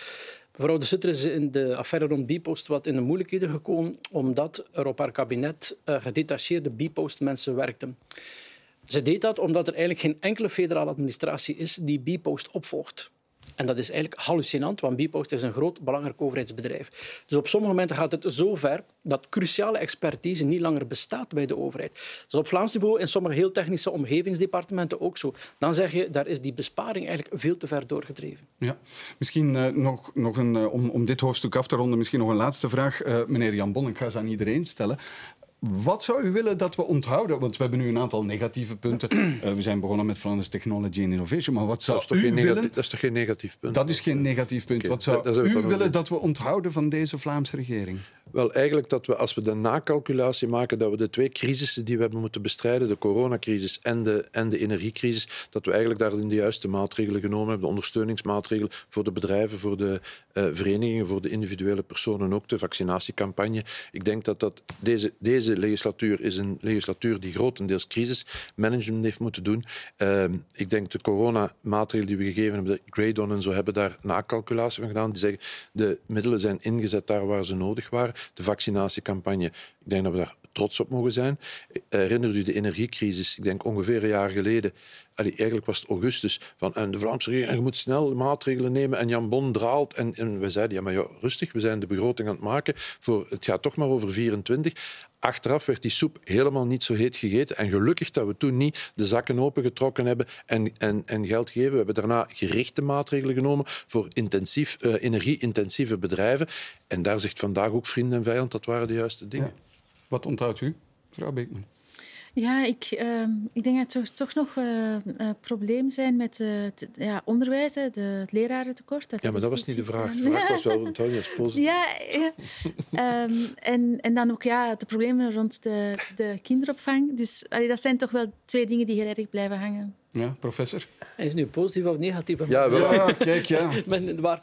Mevrouw de Sutter is in de affaire rond Bpost wat in de moeilijkheden gekomen, omdat er op haar kabinet eh, gedetacheerde Bpost-mensen werkten. Ze deed dat omdat er eigenlijk geen enkele federale administratie is die Bpost opvolgt. En dat is eigenlijk hallucinant, want Bpost is een groot, belangrijk overheidsbedrijf. Dus op sommige momenten gaat het zo ver dat cruciale expertise niet langer bestaat bij de overheid. Dus op Vlaams niveau in sommige heel technische omgevingsdepartementen ook zo. Dan zeg je, daar is die besparing eigenlijk veel te ver doorgedreven. Ja. Misschien eh, nog, nog een, eh, om, om dit hoofdstuk af te ronden, misschien nog een laatste vraag. Eh, meneer Jan Bon, ik ga ze aan iedereen stellen. Wat zou u willen dat we onthouden? Want we hebben nu een aantal negatieve punten. <clears throat> Eh, we zijn begonnen met Flanders Technology and Innovation. Maar wat zou Dat is, toch u geen willen... negatief, dat is toch geen negatief punt? Dat is geen negatief punt. Wat zou dat- dat u willen dat we onthouden van deze Vlaamse regering? Wel, eigenlijk dat we als we de nakalculatie maken dat we de twee crisissen die we hebben moeten bestrijden, de coronacrisis en de, en de energiecrisis, dat we eigenlijk daarin de juiste maatregelen genomen hebben, de ondersteuningsmaatregelen voor de bedrijven, voor de uh, verenigingen, voor de individuele personen ook, de vaccinatiecampagne. Ik denk dat, dat deze, deze legislatuur is een legislatuur die grotendeels crisismanagement heeft moeten doen. Uh, ik denk de coronamaatregelen die we gegeven hebben, de Graydon en zo, hebben daar nakalculatie van gedaan. Die zeggen de middelen zijn ingezet daar waar ze nodig waren. De vaccinatiecampagne, ik denk dat we daar trots op mogen zijn. Herinnert u de energiecrisis? Ik denk ongeveer een jaar geleden. Eigenlijk was het augustus. Van, en de Vlaamse regering, moet snel maatregelen nemen. En Jan Bon draalt. En, en we zeiden, ja, maar ja, rustig, we zijn de begroting aan het maken. Voor, het gaat toch maar over 24. Achteraf werd die soep helemaal niet zo heet gegeten. En gelukkig dat we toen niet de zakken opengetrokken hebben en, en, en geld gegeven. We hebben daarna gerichte maatregelen genomen voor intensief, uh, energie-intensieve bedrijven. En daar zegt vandaag ook vriend en vijand, dat waren de juiste dingen. Wat onthoudt u, mevrouw Beekman? Ja, ik, uh, ik denk dat er toch nog een uh, uh, probleem zijn met het ja, onderwijs, de, het lerarentekort. Dat ja, maar dat was niet de vraag. De vraag was wel <laughs> onthouden positief. Ja, ja. um, en, en dan ook ja, de problemen rond de, de kinderopvang. Dus allee, dat zijn toch wel twee dingen die heel erg blijven hangen. Ja, professor? Hij is nu positief of negatief? Ja, wel. ja kijk, ja. <laughs> maar,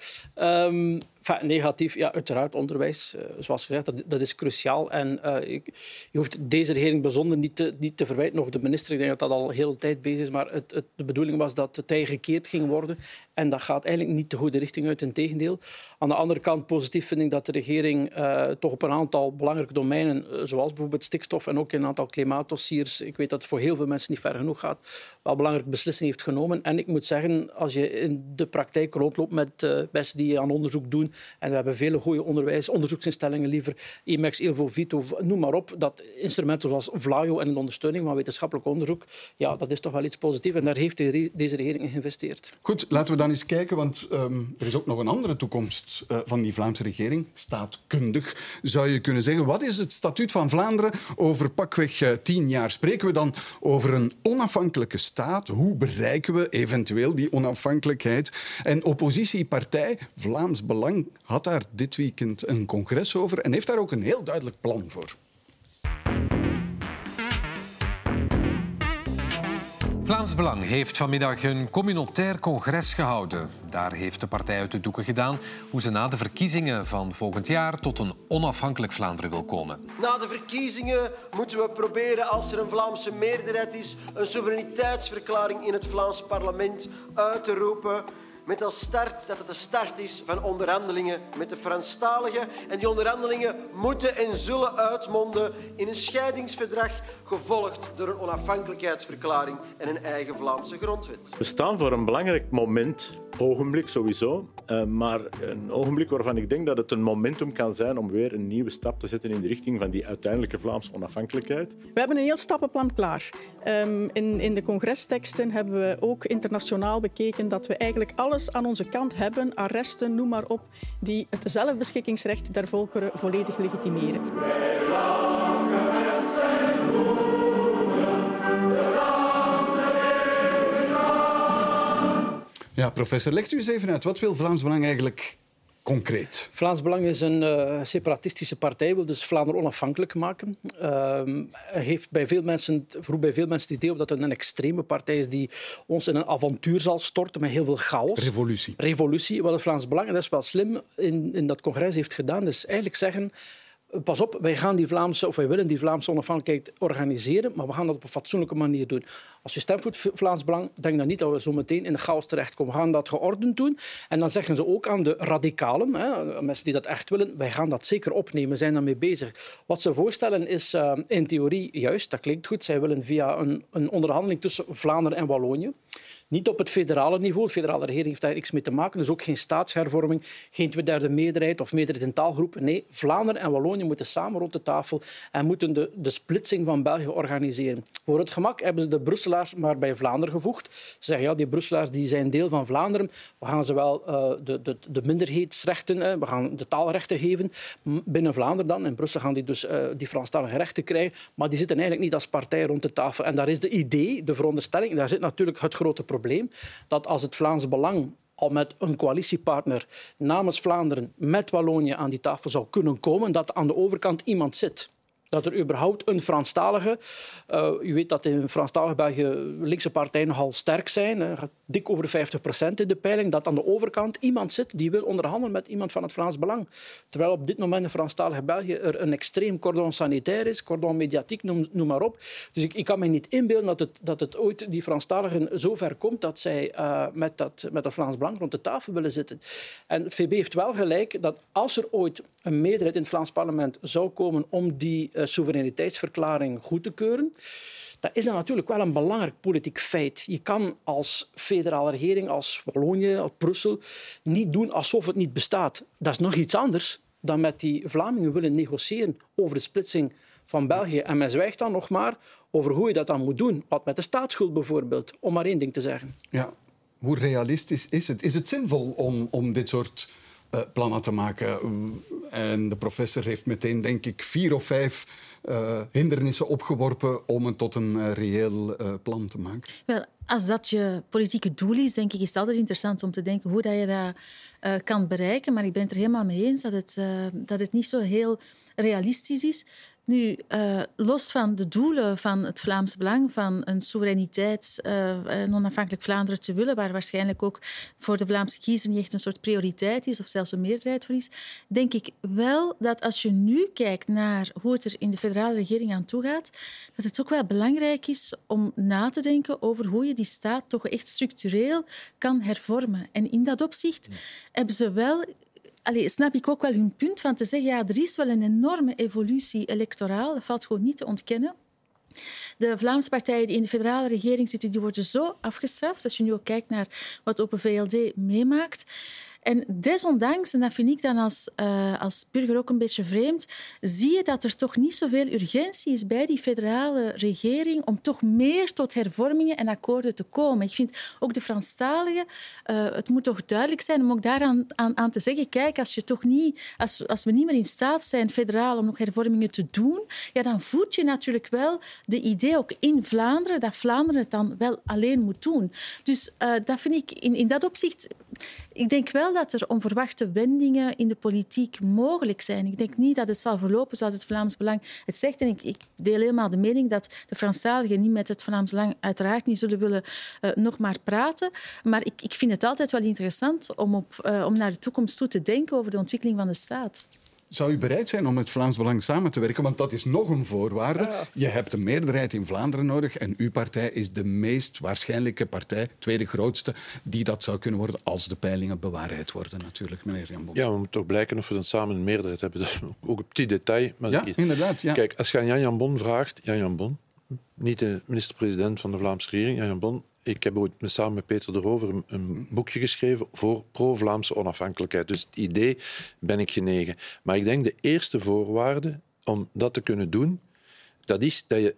um, negatief, ja, uiteraard onderwijs, uh, zoals gezegd, dat, dat is cruciaal. En ik, je hoeft deze regering bijzonder niet te, niet te verwijten, nog de minister, ik denk dat dat al heel tijd bezig is, maar het, het, de bedoeling was dat het tij gekeerd ging worden. En dat gaat eigenlijk niet de goede richting uit, integendeel. Aan de andere kant, positief vind ik dat de regering uh, toch op een aantal belangrijke domeinen, zoals bijvoorbeeld stikstof en ook in een aantal klimaatdossiers, ik weet dat het voor heel veel mensen niet ver genoeg gaat, wel belangrijke beslissingen heeft genomen. En ik moet zeggen, als je in de praktijk rondloopt met mensen die aan onderzoek doen, en we hebben vele goede onderwijs, onderzoeksinstellingen liever, IMEX, Ilvo, Vito, noem maar op, dat instrumenten zoals VLAIO en de ondersteuning van wetenschappelijk onderzoek, ja, dat is toch wel iets positiefs. En daar heeft deze regering in geïnvesteerd. Goed, laten we dan eens kijken, want um, er is ook nog een andere toekomst uh, van die Vlaamse regering. Staatkundig zou je kunnen zeggen. Wat is het statuut van Vlaanderen over pakweg uh, tien jaar? Spreken we dan over een onafhankelijke staat? Hoe bereiken we eventueel die onafhankelijkheid? En oppositiepartij Vlaams Belang had daar dit weekend een congres over en heeft daar ook een heel duidelijk plan voor. Vlaams Belang heeft vanmiddag een communautair congres gehouden. Daar heeft de partij uit de doeken gedaan hoe ze na de verkiezingen van volgend jaar tot een onafhankelijk Vlaanderen wil komen. Na de verkiezingen moeten we proberen, als er een Vlaamse meerderheid is, een soevereiniteitsverklaring in het Vlaams parlement uit te roepen met als start dat het de start is van onderhandelingen met de Franstaligen. En die onderhandelingen moeten en zullen uitmonden in een scheidingsverdrag, gevolgd door een onafhankelijkheidsverklaring en een eigen Vlaamse grondwet. We staan voor een belangrijk moment, ogenblik sowieso, uh, maar een ogenblik waarvan ik denk dat het een momentum kan zijn om weer een nieuwe stap te zetten in de richting van die uiteindelijke Vlaamse onafhankelijkheid. We hebben een heel stappenplan klaar. Um, in, in de congresteksten hebben we ook internationaal bekeken dat we eigenlijk alles aan onze kant hebben, arresten, noem maar op, die het zelfbeschikkingsrecht der volkeren volledig legitimeren. Ja, professor, legt u eens even uit. Wat wil Vlaams Belang eigenlijk concreet? Vlaams Belang is een uh, separatistische partij, wil dus Vlaanderen onafhankelijk maken. Uh, heeft bij veel mensen, roept bij veel mensen het idee op dat het een extreme partij is die ons in een avontuur zal storten met heel veel chaos. Revolutie. Revolutie, wat het Vlaams Belang, en dat is wel slim, in, in dat congres heeft gedaan. Dus eigenlijk zeggen pas op, wij gaan die Vlaamse, of wij willen die Vlaamse onafhankelijkheid organiseren, maar we gaan dat op een fatsoenlijke manier doen. Als je stemt voor het Vlaams Belang, denk dan niet dat we zo meteen in de chaos terechtkomen. We gaan dat geordend doen. En dan zeggen ze ook aan de radicalen, hè, mensen die dat echt willen, wij gaan dat zeker opnemen, zijn daarmee bezig. Wat ze voorstellen is uh, in theorie juist, dat klinkt goed, zij willen via een, een onderhandeling tussen Vlaanderen en Wallonië, niet op het federale niveau. De federale regering heeft daar niks mee te maken. Dus ook geen staatshervorming, geen tweederde meerderheid of meerderheid in taalgroepen. Nee, Vlaanderen en Wallonië moeten samen rond de tafel en moeten de, de splitsing van België organiseren. Voor het gemak hebben ze de Brusselaars maar bij Vlaanderen gevoegd. Ze zeggen, ja, die Brusselaars die zijn deel van Vlaanderen. We gaan ze wel uh, de, de, de minderheidsrechten, uh, we gaan de taalrechten geven. Binnen Vlaanderen dan. In Brussel gaan die dus uh, die Franstalige rechten krijgen. Maar die zitten eigenlijk niet als partij rond de tafel. En daar is de idee, de veronderstelling, daar zit natuurlijk het grote probleem, dat als het Vlaams Belang al met een coalitiepartner namens Vlaanderen met Wallonië aan die tafel zou kunnen komen, dat aan de overkant iemand zit dat er überhaupt een Franstalige... Uh, u weet dat in Franstalig België linkse partijen nogal sterk zijn. Dik over 50 procent in de peiling. Dat aan de overkant iemand zit die wil onderhandelen met iemand van het Vlaams Belang. Terwijl op dit moment in Franstalig België er een extreem cordon sanitair is, cordon mediatiek, noem, maar op. Dus ik, ik, kan me niet inbeelden dat het, dat het ooit die Franstaligen zo ver komt dat zij uh, met, dat, met het Vlaams Belang rond de tafel willen zitten. En VB heeft wel gelijk dat als er ooit een meerderheid in het Vlaams parlement zou komen om die uh, soevereiniteitsverklaring goed te keuren, dat is dan natuurlijk wel een belangrijk politiek feit. Je kan als federale regering, als Wallonië, als Brussel, niet doen alsof het niet bestaat. Dat is nog iets anders dan met die Vlamingen willen negociëren over de splitsing van België. En men zwijgt dan nog maar over hoe je dat dan moet doen. Wat met de staatsschuld bijvoorbeeld, om maar één ding te zeggen. Ja, hoe realistisch is het? Is het zinvol om, om dit soort uh, plannen te maken? En de professor heeft meteen, denk ik, vier of vijf uh, hindernissen opgeworpen om het tot een reëel plan te maken. Wel, als dat je politieke doel is, denk ik, is het altijd interessant om te denken hoe dat je dat kan bereiken. Maar ik ben het er helemaal mee eens dat het, dat het niet zo heel realistisch is. Nu, uh, los van de doelen van het Vlaams Belang, van een soevereiniteit, uh, een onafhankelijk Vlaanderen te willen, waar waarschijnlijk ook voor de Vlaamse kiezer niet echt een soort prioriteit is of zelfs een meerderheid voor is, denk ik wel dat als je nu kijkt naar hoe het er in de federale regering aan toe gaat, dat het ook wel belangrijk is om na te denken over hoe je die staat toch echt structureel kan hervormen. En in dat opzicht hebben ze wel allee, snap ik ook wel hun punt van te zeggen, ja, er is wel een enorme evolutie electoraal. Dat valt gewoon niet te ontkennen. De Vlaamse partijen die in de federale regering zitten, die worden zo afgestraft. Als je nu ook kijkt naar wat Open VLD meemaakt. En desondanks, en dat vind ik dan als, uh, als burger ook een beetje vreemd, zie je dat er toch niet zoveel urgentie is bij die federale regering om toch meer tot hervormingen en akkoorden te komen. Ik vind ook de Franstaligen, uh, het moet toch duidelijk zijn om ook daaraan aan, aan, te zeggen, kijk, als, je toch niet, als, als we niet meer in staat zijn federaal om nog hervormingen te doen, ja, dan voed je natuurlijk wel de idee ook in Vlaanderen dat Vlaanderen het dan wel alleen moet doen. Dus uh, dat vind ik in, in dat opzicht ik denk wel dat er onverwachte wendingen in de politiek mogelijk zijn. Ik denk niet dat het zal verlopen zoals het Vlaams Belang het zegt. En ik, ik deel helemaal de mening dat de Franstaligen niet met het Vlaams Belang uiteraard niet zullen willen uh, nog maar praten. Maar ik, ik vind het altijd wel interessant om, op, uh, om naar de toekomst toe te denken over de ontwikkeling van de staat. Zou u bereid zijn om met Vlaams Belang samen te werken? Want dat is nog een voorwaarde. Ja. Je hebt een meerderheid in Vlaanderen nodig en uw partij is de meest waarschijnlijke partij, tweede grootste, die dat zou kunnen worden als de peilingen bewaarheid worden, natuurlijk, meneer Jan Bon. Ja, we moeten toch blijken of we dan samen een meerderheid hebben. <laughs> Dat is ook een petit detail. Maar ja, inderdaad. Ja. Kijk, als je aan Jan Jan Bon vraagt, Jan Jan Bon, niet de minister-president van de Vlaamse regering, Jan Jan Bon, ik heb ooit samen met Peter de Rover een, boekje geschreven voor pro-Vlaamse onafhankelijkheid. Dus het idee ben ik genegen. Maar ik denk de eerste voorwaarde om dat te kunnen doen, dat is dat je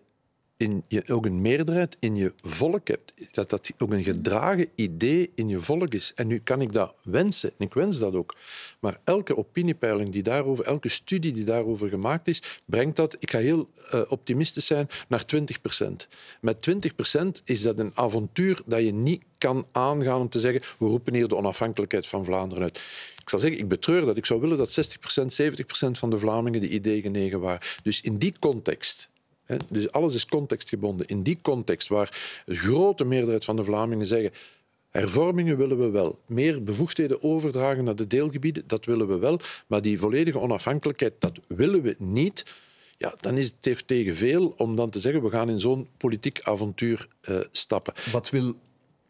in je ook een meerderheid in je volk hebt. Dat dat ook een gedragen idee in je volk is. En nu kan ik dat wensen, en ik wens dat ook. Maar elke opiniepeiling die daarover, elke studie die daarover gemaakt is, brengt dat, ik ga heel uh, optimistisch zijn, naar 20 procent. Met 20 procent is dat een avontuur dat je niet kan aangaan om te zeggen we roepen hier de onafhankelijkheid van Vlaanderen uit. Ik zal zeggen, ik betreur dat. Ik zou willen dat 60% 70% van de Vlamingen de idee genegen waren. Dus in die context dus alles is contextgebonden. In die context waar de grote meerderheid van de Vlamingen zeggen hervormingen willen we wel, meer bevoegdheden overdragen naar de deelgebieden, dat willen we wel, maar die volledige onafhankelijkheid, dat willen we niet. Ja, dan is het tegen veel om dan te zeggen we gaan in zo'n politiek avontuur uh, stappen. Wat wil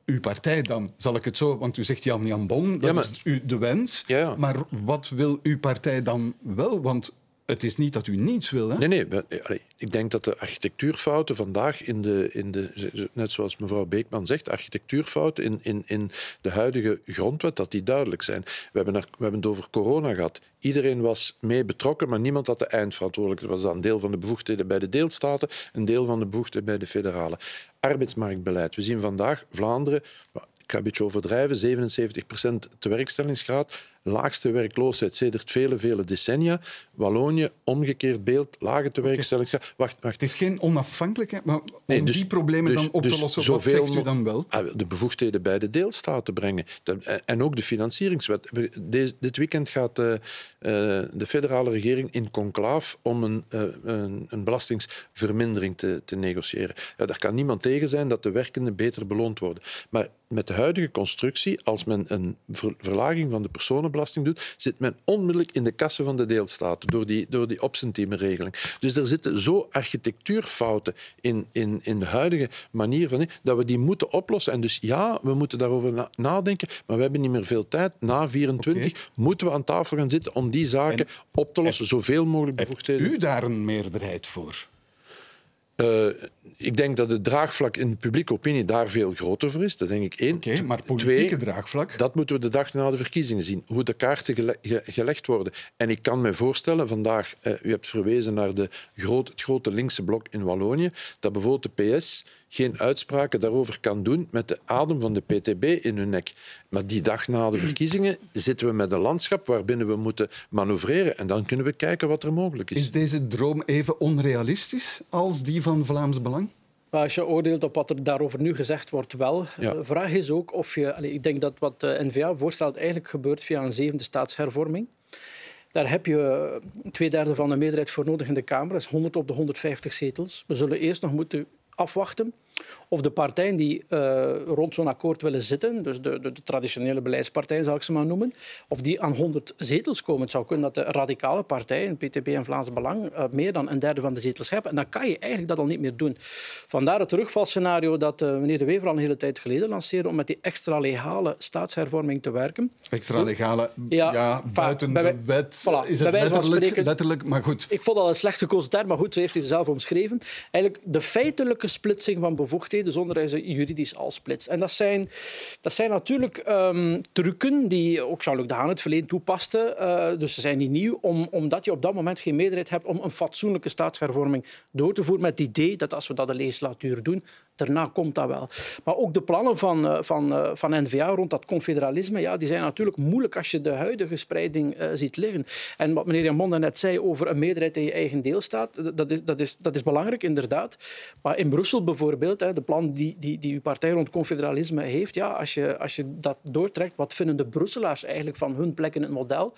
uw partij dan? Zal ik het zo... Want u zegt Jan Jan Bon, dat ja, maar, is de wens. Ja, ja. Maar wat wil uw partij dan wel? Want het is niet dat u niets wil. Hè? Nee, nee. Ik denk dat de architectuurfouten vandaag, in de, in de, net zoals mevrouw Beekman zegt, architectuurfouten in, in, in de huidige grondwet, dat die duidelijk zijn. We hebben, we hebben het over corona gehad. Iedereen was mee betrokken, maar niemand had de eindverantwoordelijkheid. Dat was dan een deel van de bevoegdheden bij de deelstaten, een deel van de bevoegdheden bij de federale. Arbeidsmarktbeleid. We zien vandaag Vlaanderen, ik ga een beetje overdrijven, 77% tewerkstellingsgraad laagste werkloosheid sedert vele, vele decennia. Wallonië, omgekeerd beeld, lage tewerkstellingsgraad. Wacht, wacht. Het is geen onafhankelijkheid, maar Nee, om dus- die problemen dus- dan op dus te lossen, wat zoveel zegt u dan wel? Ah, De bevoegdheden bij de deelstaten brengen. Eh, En ook de financieringswet. Dit weekend gaat de, eh, de federale regering in conclaaf om een, eh, een, een belastingsvermindering te, te negociëren. Ja, daar kan niemand tegen zijn dat de werkenden beter beloond worden. Maar met de huidige constructie, als men een ver- verlaging van de personenbelasting doet, zit men onmiddellijk in de kassen van de deelstaten door die, door die opcentiemenregeling. Dus er zitten zo architectuurfouten in, in, in de huidige manier van dat we die moeten oplossen. En dus ja, we moeten daarover na- nadenken, maar we hebben niet meer veel tijd. Na 24 moeten we aan tafel gaan zitten om die zaken op te lossen. Zoveel mogelijk bevoegdheden. U daar een meerderheid voor? Eh, ik denk dat het draagvlak in de publieke opinie daar veel groter voor is. Dat denk ik één. Oké, maar politieke twee, draagvlak? Dat moeten we de dag na de verkiezingen zien. Hoe de kaarten gele- ge- gelegd worden. En ik kan me voorstellen, vandaag, eh, u hebt verwezen naar de groot, het grote linkse blok in Wallonië, dat bijvoorbeeld de PS geen uitspraken daarover kan doen met de adem van de PTB in hun nek. Maar die dag na de verkiezingen zitten we met een landschap waarbinnen we moeten manoeuvreren. En dan kunnen we kijken wat er mogelijk is. Is deze droom even onrealistisch als die van Vlaams Belang? Maar als je oordeelt op wat er daarover nu gezegd wordt, wel. Ja. De vraag is ook of je... ik denk dat wat de N-VA voorstelt eigenlijk gebeurt via een zevende staatshervorming. Daar heb je eh, twee derde van de meerderheid voor nodig in de Kamer. Dat is 100 op de 150 zetels. We zullen eerst nog moeten afwachten of de partijen die eh, rond zo'n akkoord willen zitten, dus de, de, de traditionele beleidspartijen zal ik ze maar noemen, of die aan 100 zetels komen. Het zou kunnen dat de radicale partijen, PTB en Vlaams Belang, eh, meer dan een derde van de zetels hebben. En dan kan je eigenlijk dat al niet meer doen. Vandaar het terugvalscenario dat eh, meneer De Wever al een hele tijd geleden lanceerde om met die extra legale staatshervorming te werken. Extra legale, ja, buiten bij de wet voilà, is het letterlijk, spreken- letterlijk, maar goed. Ik vond dat een slecht gekozen term, maar goed, zo heeft hij het zelf omschreven. Eigenlijk de feitelijke splitsing van bevoegdheden zonder dat ze juridisch al splitst. En dat zijn, dat zijn natuurlijk ehm, trucken die ook Jean-Luc Dehaan het verleden toepaste. eh, dus ze zijn niet nieuw, om, omdat je op dat moment geen meerderheid hebt om een fatsoenlijke staatshervorming door te voeren met het idee dat als we dat de legislatuur doen, daarna komt dat wel. Maar ook de plannen van, eh, van, eh, van N-VA rond dat confederalisme, ja, die zijn natuurlijk moeilijk als je de huidige spreiding eh, ziet liggen. En wat meneer Jamon net zei over een meerderheid in je eigen deelstaat, dat- is, dat is, dat is belangrijk, inderdaad. Maar in Brussel bijvoorbeeld, hè, de plan die, die, die uw partij rond confederalisme heeft, ja, als, je, als je dat doortrekt, wat vinden de Brusselaars eigenlijk van hun plek in het model?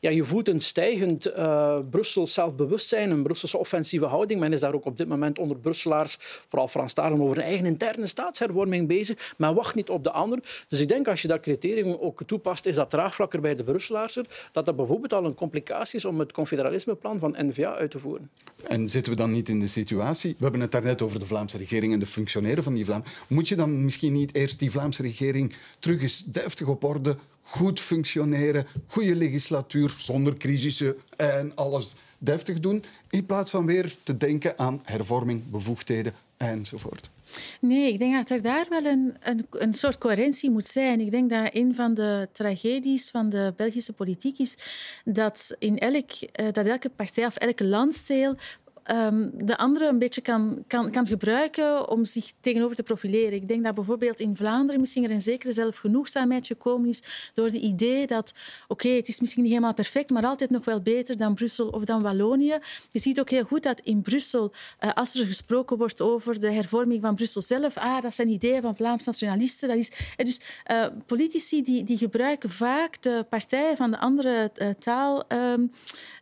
Ja, je voelt een stijgend eh Brussels zelfbewustzijn, een Brusselse offensieve houding. Men is daar ook op dit moment onder Brusselaars, vooral Franstalen, over een eigen interne staatshervorming bezig. Men wacht niet op de ander. Dus ik denk als je dat criterium ook toepast, is dat draagvlak er bij de Brusselaars dat dat bijvoorbeeld al een complicatie is om het confederalismeplan van N-VA uit te voeren. En zitten we dan niet in de situatie... We hebben het daarnet over de Vlaamse regering en de functioneren van die Vlaam. Moet je dan misschien niet eerst die Vlaamse regering terug eens deftig op orde, goed functioneren, goede legislatuur, zonder crisissen en alles deftig doen, in plaats van weer te denken aan hervorming, bevoegdheden enzovoort? Nee, ik denk dat er daar wel een, een, een soort coherentie moet zijn. Ik denk dat een van de tragedies van de Belgische politiek is dat, in elk, eh, dat elke partij of elke landsdeel ehm, de andere een beetje kan, kan, kan gebruiken om zich tegenover te profileren. Ik denk dat bijvoorbeeld in Vlaanderen misschien er een zekere zelfgenoegzaamheid gekomen is door het idee dat, oké, het is misschien niet helemaal perfect, maar altijd nog wel beter dan Brussel of dan Wallonië. Je ziet ook heel goed dat in Brussel, eh, als er gesproken wordt over de hervorming van Brussel zelf, ah, dat zijn ideeën van Vlaams nationalisten. Dat is, eh, dus eh, politici die, die gebruiken vaak de partijen van de andere taal... ehm,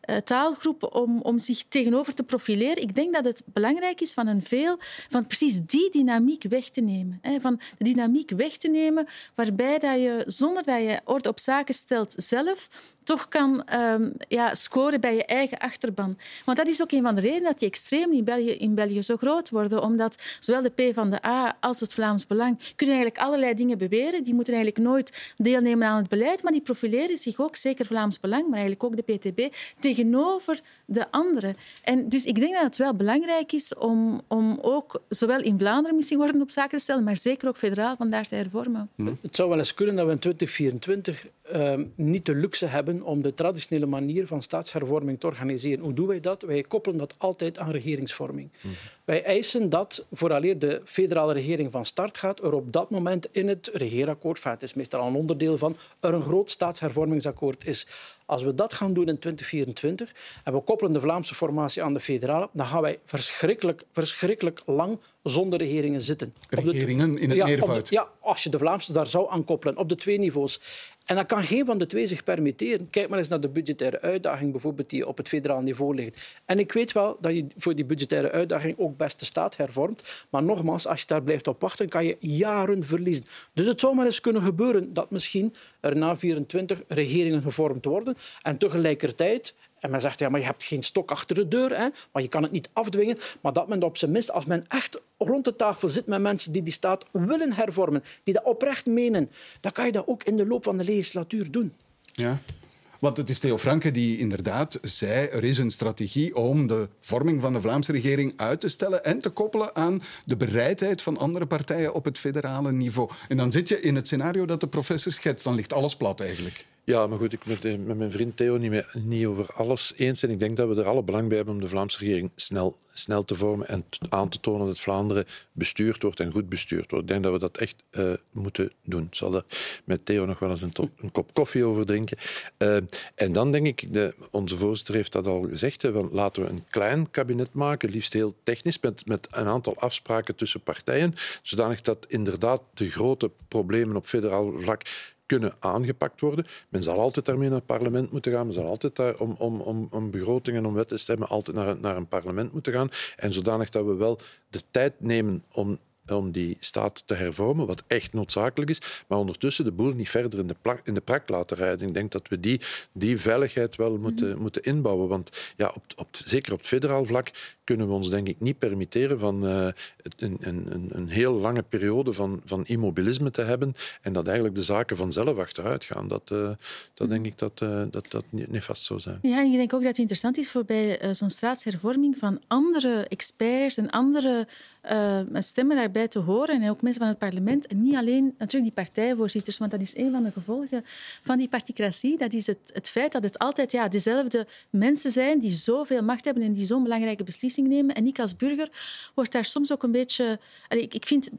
eh, taalgroep om, om zich tegenover te profileren. Ik denk dat het belangrijk is van, een veel, van precies die dynamiek weg te nemen. Hè, van de dynamiek weg te nemen waarbij dat je, zonder dat je orde op zaken stelt zelf, toch kan ehm, ja, scoren bij je eigen achterban. Want dat is ook een van de redenen dat die extremen in België, in België zo groot worden. Omdat zowel de P van de A als het Vlaams Belang kunnen eigenlijk allerlei dingen beweren. Die moeten eigenlijk nooit deelnemen aan het beleid, maar die profileren zich ook, zeker Vlaams Belang, maar eigenlijk ook de PTB, tegenover de anderen. En dus ik denk dat het wel belangrijk is om, om ook zowel in Vlaanderen misschien orde op zaken te stellen, maar zeker ook federaal vandaar te hervormen. Het zou wel eens kunnen dat we in 2024 ehm, niet de luxe hebben om de traditionele manier van staatshervorming te organiseren. Hoe doen wij dat? Wij koppelen dat altijd aan regeringsvorming. Mhm. Wij eisen dat, vooraleer de federale regering van start gaat, er op dat moment in het regeerakkoord, het is meestal een onderdeel van, er een groot staatshervormingsakkoord is. Als we dat gaan doen in 2024 en we koppelen de Vlaamse formatie aan de federale, dan gaan wij verschrikkelijk, verschrikkelijk lang zonder regeringen zitten. Regeringen in het ja, meervoud? ja, als je de Vlaamse daar zou aankoppelen, op de twee niveaus. En dat kan geen van de twee zich permitteren. Kijk maar eens naar de budgettaire uitdaging bijvoorbeeld die op het federaal niveau ligt. En ik weet wel dat je voor die budgettaire uitdaging ook best de staat hervormt. Maar nogmaals, als je daar blijft op wachten, kan je jaren verliezen. Dus het zou maar eens kunnen gebeuren dat misschien er na 24 regeringen gevormd worden en tegelijkertijd en men zegt, ja, maar je hebt geen stok achter de deur, hè, maar je kan het niet afdwingen. Maar dat men op zijn minst, als men echt rond de tafel zit met mensen die die staat willen hervormen, die dat oprecht menen, dan kan je dat ook in de loop van de legislatuur doen. Ja. Want het is Theo Franke die inderdaad zei er is een strategie om de vorming van de Vlaamse regering uit te stellen en te koppelen aan de bereidheid van andere partijen op het federale niveau. En dan zit je in het scenario dat de professor schetst. Dan ligt alles plat eigenlijk. Ja, maar goed, ik ben het met mijn vriend Theo niet, niet over alles eens. En ik denk dat we er alle belang bij hebben om de Vlaamse regering snel, snel te vormen en aan te tonen dat Vlaanderen bestuurd wordt en goed bestuurd wordt. Ik denk dat we dat echt uh, moeten doen. Ik zal er met Theo nog wel eens een, kop koffie over drinken. Uh, en dan denk ik, de, onze voorzitter heeft dat al gezegd, hè, van, laten we een klein kabinet maken, liefst heel technisch, met, met een aantal afspraken tussen partijen, zodanig dat inderdaad de grote problemen op federaal vlak kunnen aangepakt worden. Men zal altijd daarmee naar het parlement moeten gaan. Men zal altijd daar om, om, om, om begrotingen en om wet te stemmen altijd naar, naar een parlement moeten gaan. En zodanig dat we wel de tijd nemen om om die staat te hervormen, wat echt noodzakelijk is, maar ondertussen de boel niet verder in de, in de prak laten rijden. Ik denk dat we die, die veiligheid wel moeten, mhm. moeten inbouwen. Want ja, op, op, zeker op het federaal vlak kunnen we ons denk ik niet permitteren van uh, een, een, een heel lange periode van, van immobilisme te hebben en dat eigenlijk de zaken vanzelf achteruit gaan. Dat, uh, dat denk ik dat, uh, dat dat niet vast zou zijn. Ja, en ik denk ook dat het interessant is voor bij zo'n staatshervorming van andere experts en andere stemmen daarbij te horen en ook mensen van het parlement. En niet alleen natuurlijk die partijvoorzitters, want dat is een van de gevolgen van die particratie. Dat is het, het feit dat het altijd ja, dezelfde mensen zijn die zoveel macht hebben en die zo'n belangrijke beslissingen nemen. En ik als burger word daar soms ook een beetje... Ik, ik vind...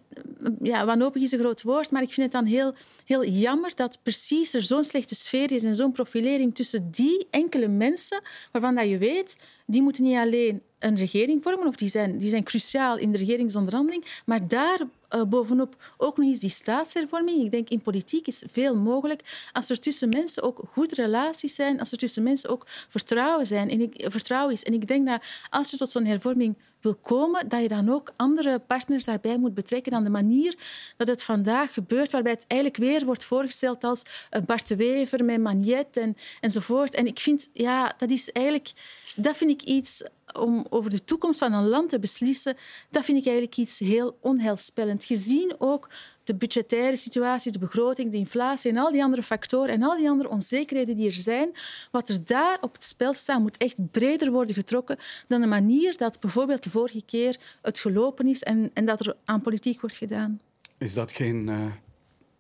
Ja, wanhopig is een groot woord, maar ik vind het dan heel, heel jammer dat precies er zo'n slechte sfeer is en zo'n profilering tussen die enkele mensen, waarvan dat je weet, die moeten niet alleen een regering vormen, of die zijn, die zijn cruciaal in de regeringsonderhandeling, maar daar uh, bovenop ook nog eens die staatshervorming. Ik denk in politiek is veel mogelijk als er tussen mensen ook goede relaties zijn, als er tussen mensen ook vertrouwen, zijn en ik, vertrouwen is. En ik denk dat als je tot zo'n hervorming komen, dat je dan ook andere partners daarbij moet betrekken aan de manier dat het vandaag gebeurt, waarbij het eigenlijk weer wordt voorgesteld als Bart de Wever met Magnet en, enzovoort. En ik vind, ja, dat is eigenlijk... Dat vind ik iets om over de toekomst van een land te beslissen, dat vind ik eigenlijk iets heel onheilspellend. Gezien ook de budgettaire situatie, de begroting, de inflatie en al die andere factoren en al die andere onzekerheden die er zijn, wat er daar op het spel staat, moet echt breder worden getrokken dan de manier dat bijvoorbeeld de vorige keer het gelopen is en, en dat er aan politiek wordt gedaan. Is dat geen uh,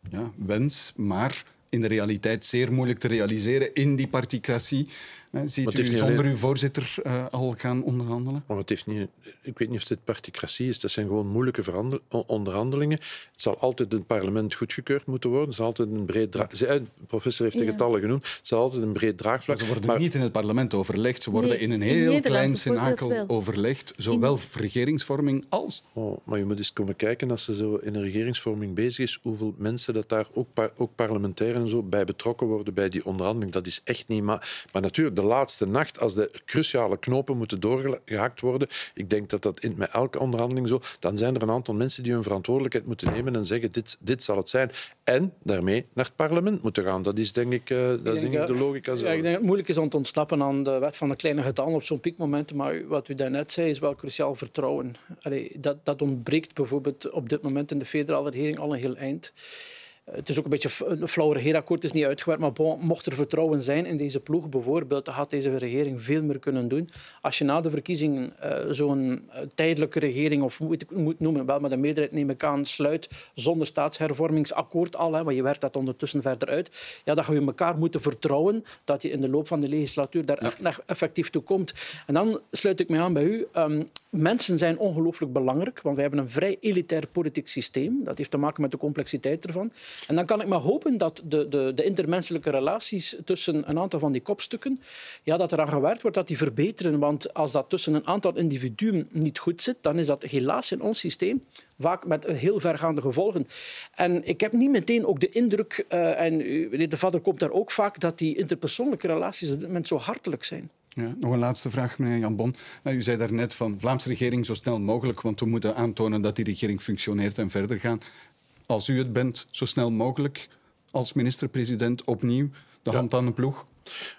ja, wens, maar in de realiteit zeer moeilijk te realiseren in die particratie. Ziet u zonder uw voorzitter uh, al gaan onderhandelen? Maar het heeft niet, ik weet niet of dit particratie is. Dat zijn gewoon moeilijke onderhandelingen. Het zal altijd in het parlement goedgekeurd moeten worden. Het zal altijd een breed draag... De professor heeft de getallen genoemd. Het zal altijd een breed draagvlak... Maar ze worden niet in het parlement overlegd. Ze worden in een heel klein cenakel overlegd. Zowel regeringsvorming als... Oh, maar je moet eens komen kijken, als ze zo in een regeringsvorming bezig is, hoeveel mensen dat daar, ook, par ook en zo, bij betrokken worden bij die onderhandeling. Dat is echt niet... Maar, maar natuurlijk, de laatste nacht, als de cruciale knopen moeten doorgehakt worden, ik denk dat dat in, met elke onderhandeling zo, dan zijn er een aantal mensen die hun verantwoordelijkheid moeten nemen en zeggen dit, dit zal het zijn. En daarmee naar het parlement moeten gaan. Dat is denk ik, uh, dat is denk ik de logica. Zo. Ja, ik denk dat het moeilijk is om te ontsnappen aan de wet van de kleine getallen op zo'n piekmoment. Maar wat u daarnet zei, is wel cruciaal vertrouwen. Allee, dat, dat ontbreekt bijvoorbeeld op dit moment in de federale regering al een heel eind. Het is ook een beetje een flauw regeerakkoord, is niet uitgewerkt, maar mocht er vertrouwen zijn in deze ploeg bijvoorbeeld, dan gaat deze regering veel meer kunnen doen. Als je na de verkiezingen uh, zo'n uh, tijdelijke regering, of hoe ik moet noemen, wel met een meerderheid neem ik aan, sluit zonder staatshervormingsakkoord al, hè, maar je werkt dat ondertussen verder uit, ja, dan ga je elkaar moeten vertrouwen dat je in de loop van de legislatuur daar echt effectief toe komt. En dan sluit ik me aan bij u. Um, mensen zijn ongelooflijk belangrijk, want we hebben een vrij elitair politiek systeem. Dat heeft te maken met de complexiteit ervan. En dan kan ik maar hopen dat de, de, de intermenselijke relaties tussen een aantal van die kopstukken, ja, dat er aan gewerkt wordt dat die verbeteren. Want als dat tussen een aantal individuen niet goed zit, dan is dat helaas in ons systeem vaak met heel vergaande gevolgen. En ik heb niet meteen ook de indruk, uh, en meneer De Vader komt daar ook vaak, dat die interpersoonlijke relaties op dit moment zo hartelijk zijn. Ja, nog een laatste vraag, meneer Jan Bon. Nou, u zei daarnet van Vlaamse regering zo snel mogelijk, want we moeten aantonen dat die regering functioneert en verder gaan. Als u het bent, zo snel mogelijk als minister-president opnieuw de hand aan de ploeg?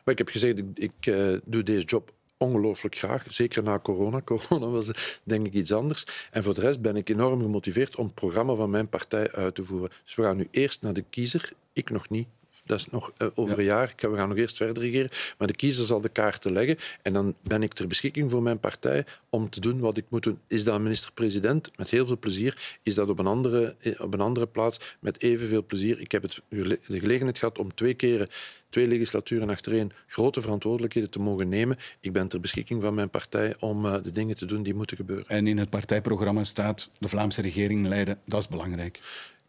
Maar ik heb gezegd, ik, uh, doe deze job ongelooflijk graag. Zeker na corona. <laughs> Corona was denk ik iets anders. En voor de rest ben ik enorm gemotiveerd om het programma van mijn partij uit te voeren. Dus we gaan nu eerst naar de kiezer. Ik nog niet. Dat is nog uh, over een jaar. We gaan nog eerst verder regeren. Maar de kiezer zal de kaarten leggen. En dan ben ik ter beschikking voor mijn partij om te doen wat ik moet doen. Is dat minister-president? Met heel veel plezier. Is dat op een, andere, eh, op een andere plaats? Met evenveel plezier. Ik heb het, de gelegenheid gehad om twee keren twee legislaturen achtereen grote verantwoordelijkheden te mogen nemen. Ik ben ter beschikking van mijn partij om uh, de dingen te doen die moeten gebeuren. En in het partijprogramma staat de Vlaamse regering leiden. Dat is belangrijk.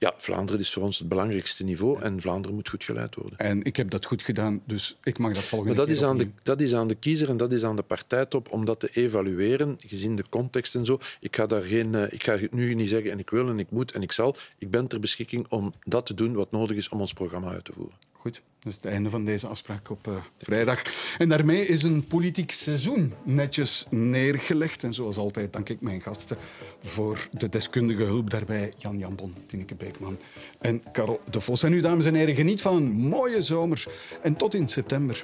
Ja, Vlaanderen is voor ons het belangrijkste niveau en Vlaanderen moet goed geleid worden. En ik heb dat goed gedaan, dus ik mag dat volgende maar dat keer is aan de, Dat is aan de kiezer en dat is aan de partijtop om dat te evalueren, gezien de context en zo. Ik ga, daar geen, uh, ik ga nu niet zeggen en ik wil en ik moet en ik zal. Ik ben ter beschikking om dat te doen wat nodig is om ons programma uit te voeren. Goed, is het einde van deze afspraak op uh, vrijdag. En daarmee is een politiek seizoen netjes neergelegd. En zoals altijd dank ik mijn gasten voor de deskundige hulp daarbij. Jan Jambon, Tineke Beekman en Karel de Vos. En u, dames en heren, geniet van een mooie zomer. En tot in september.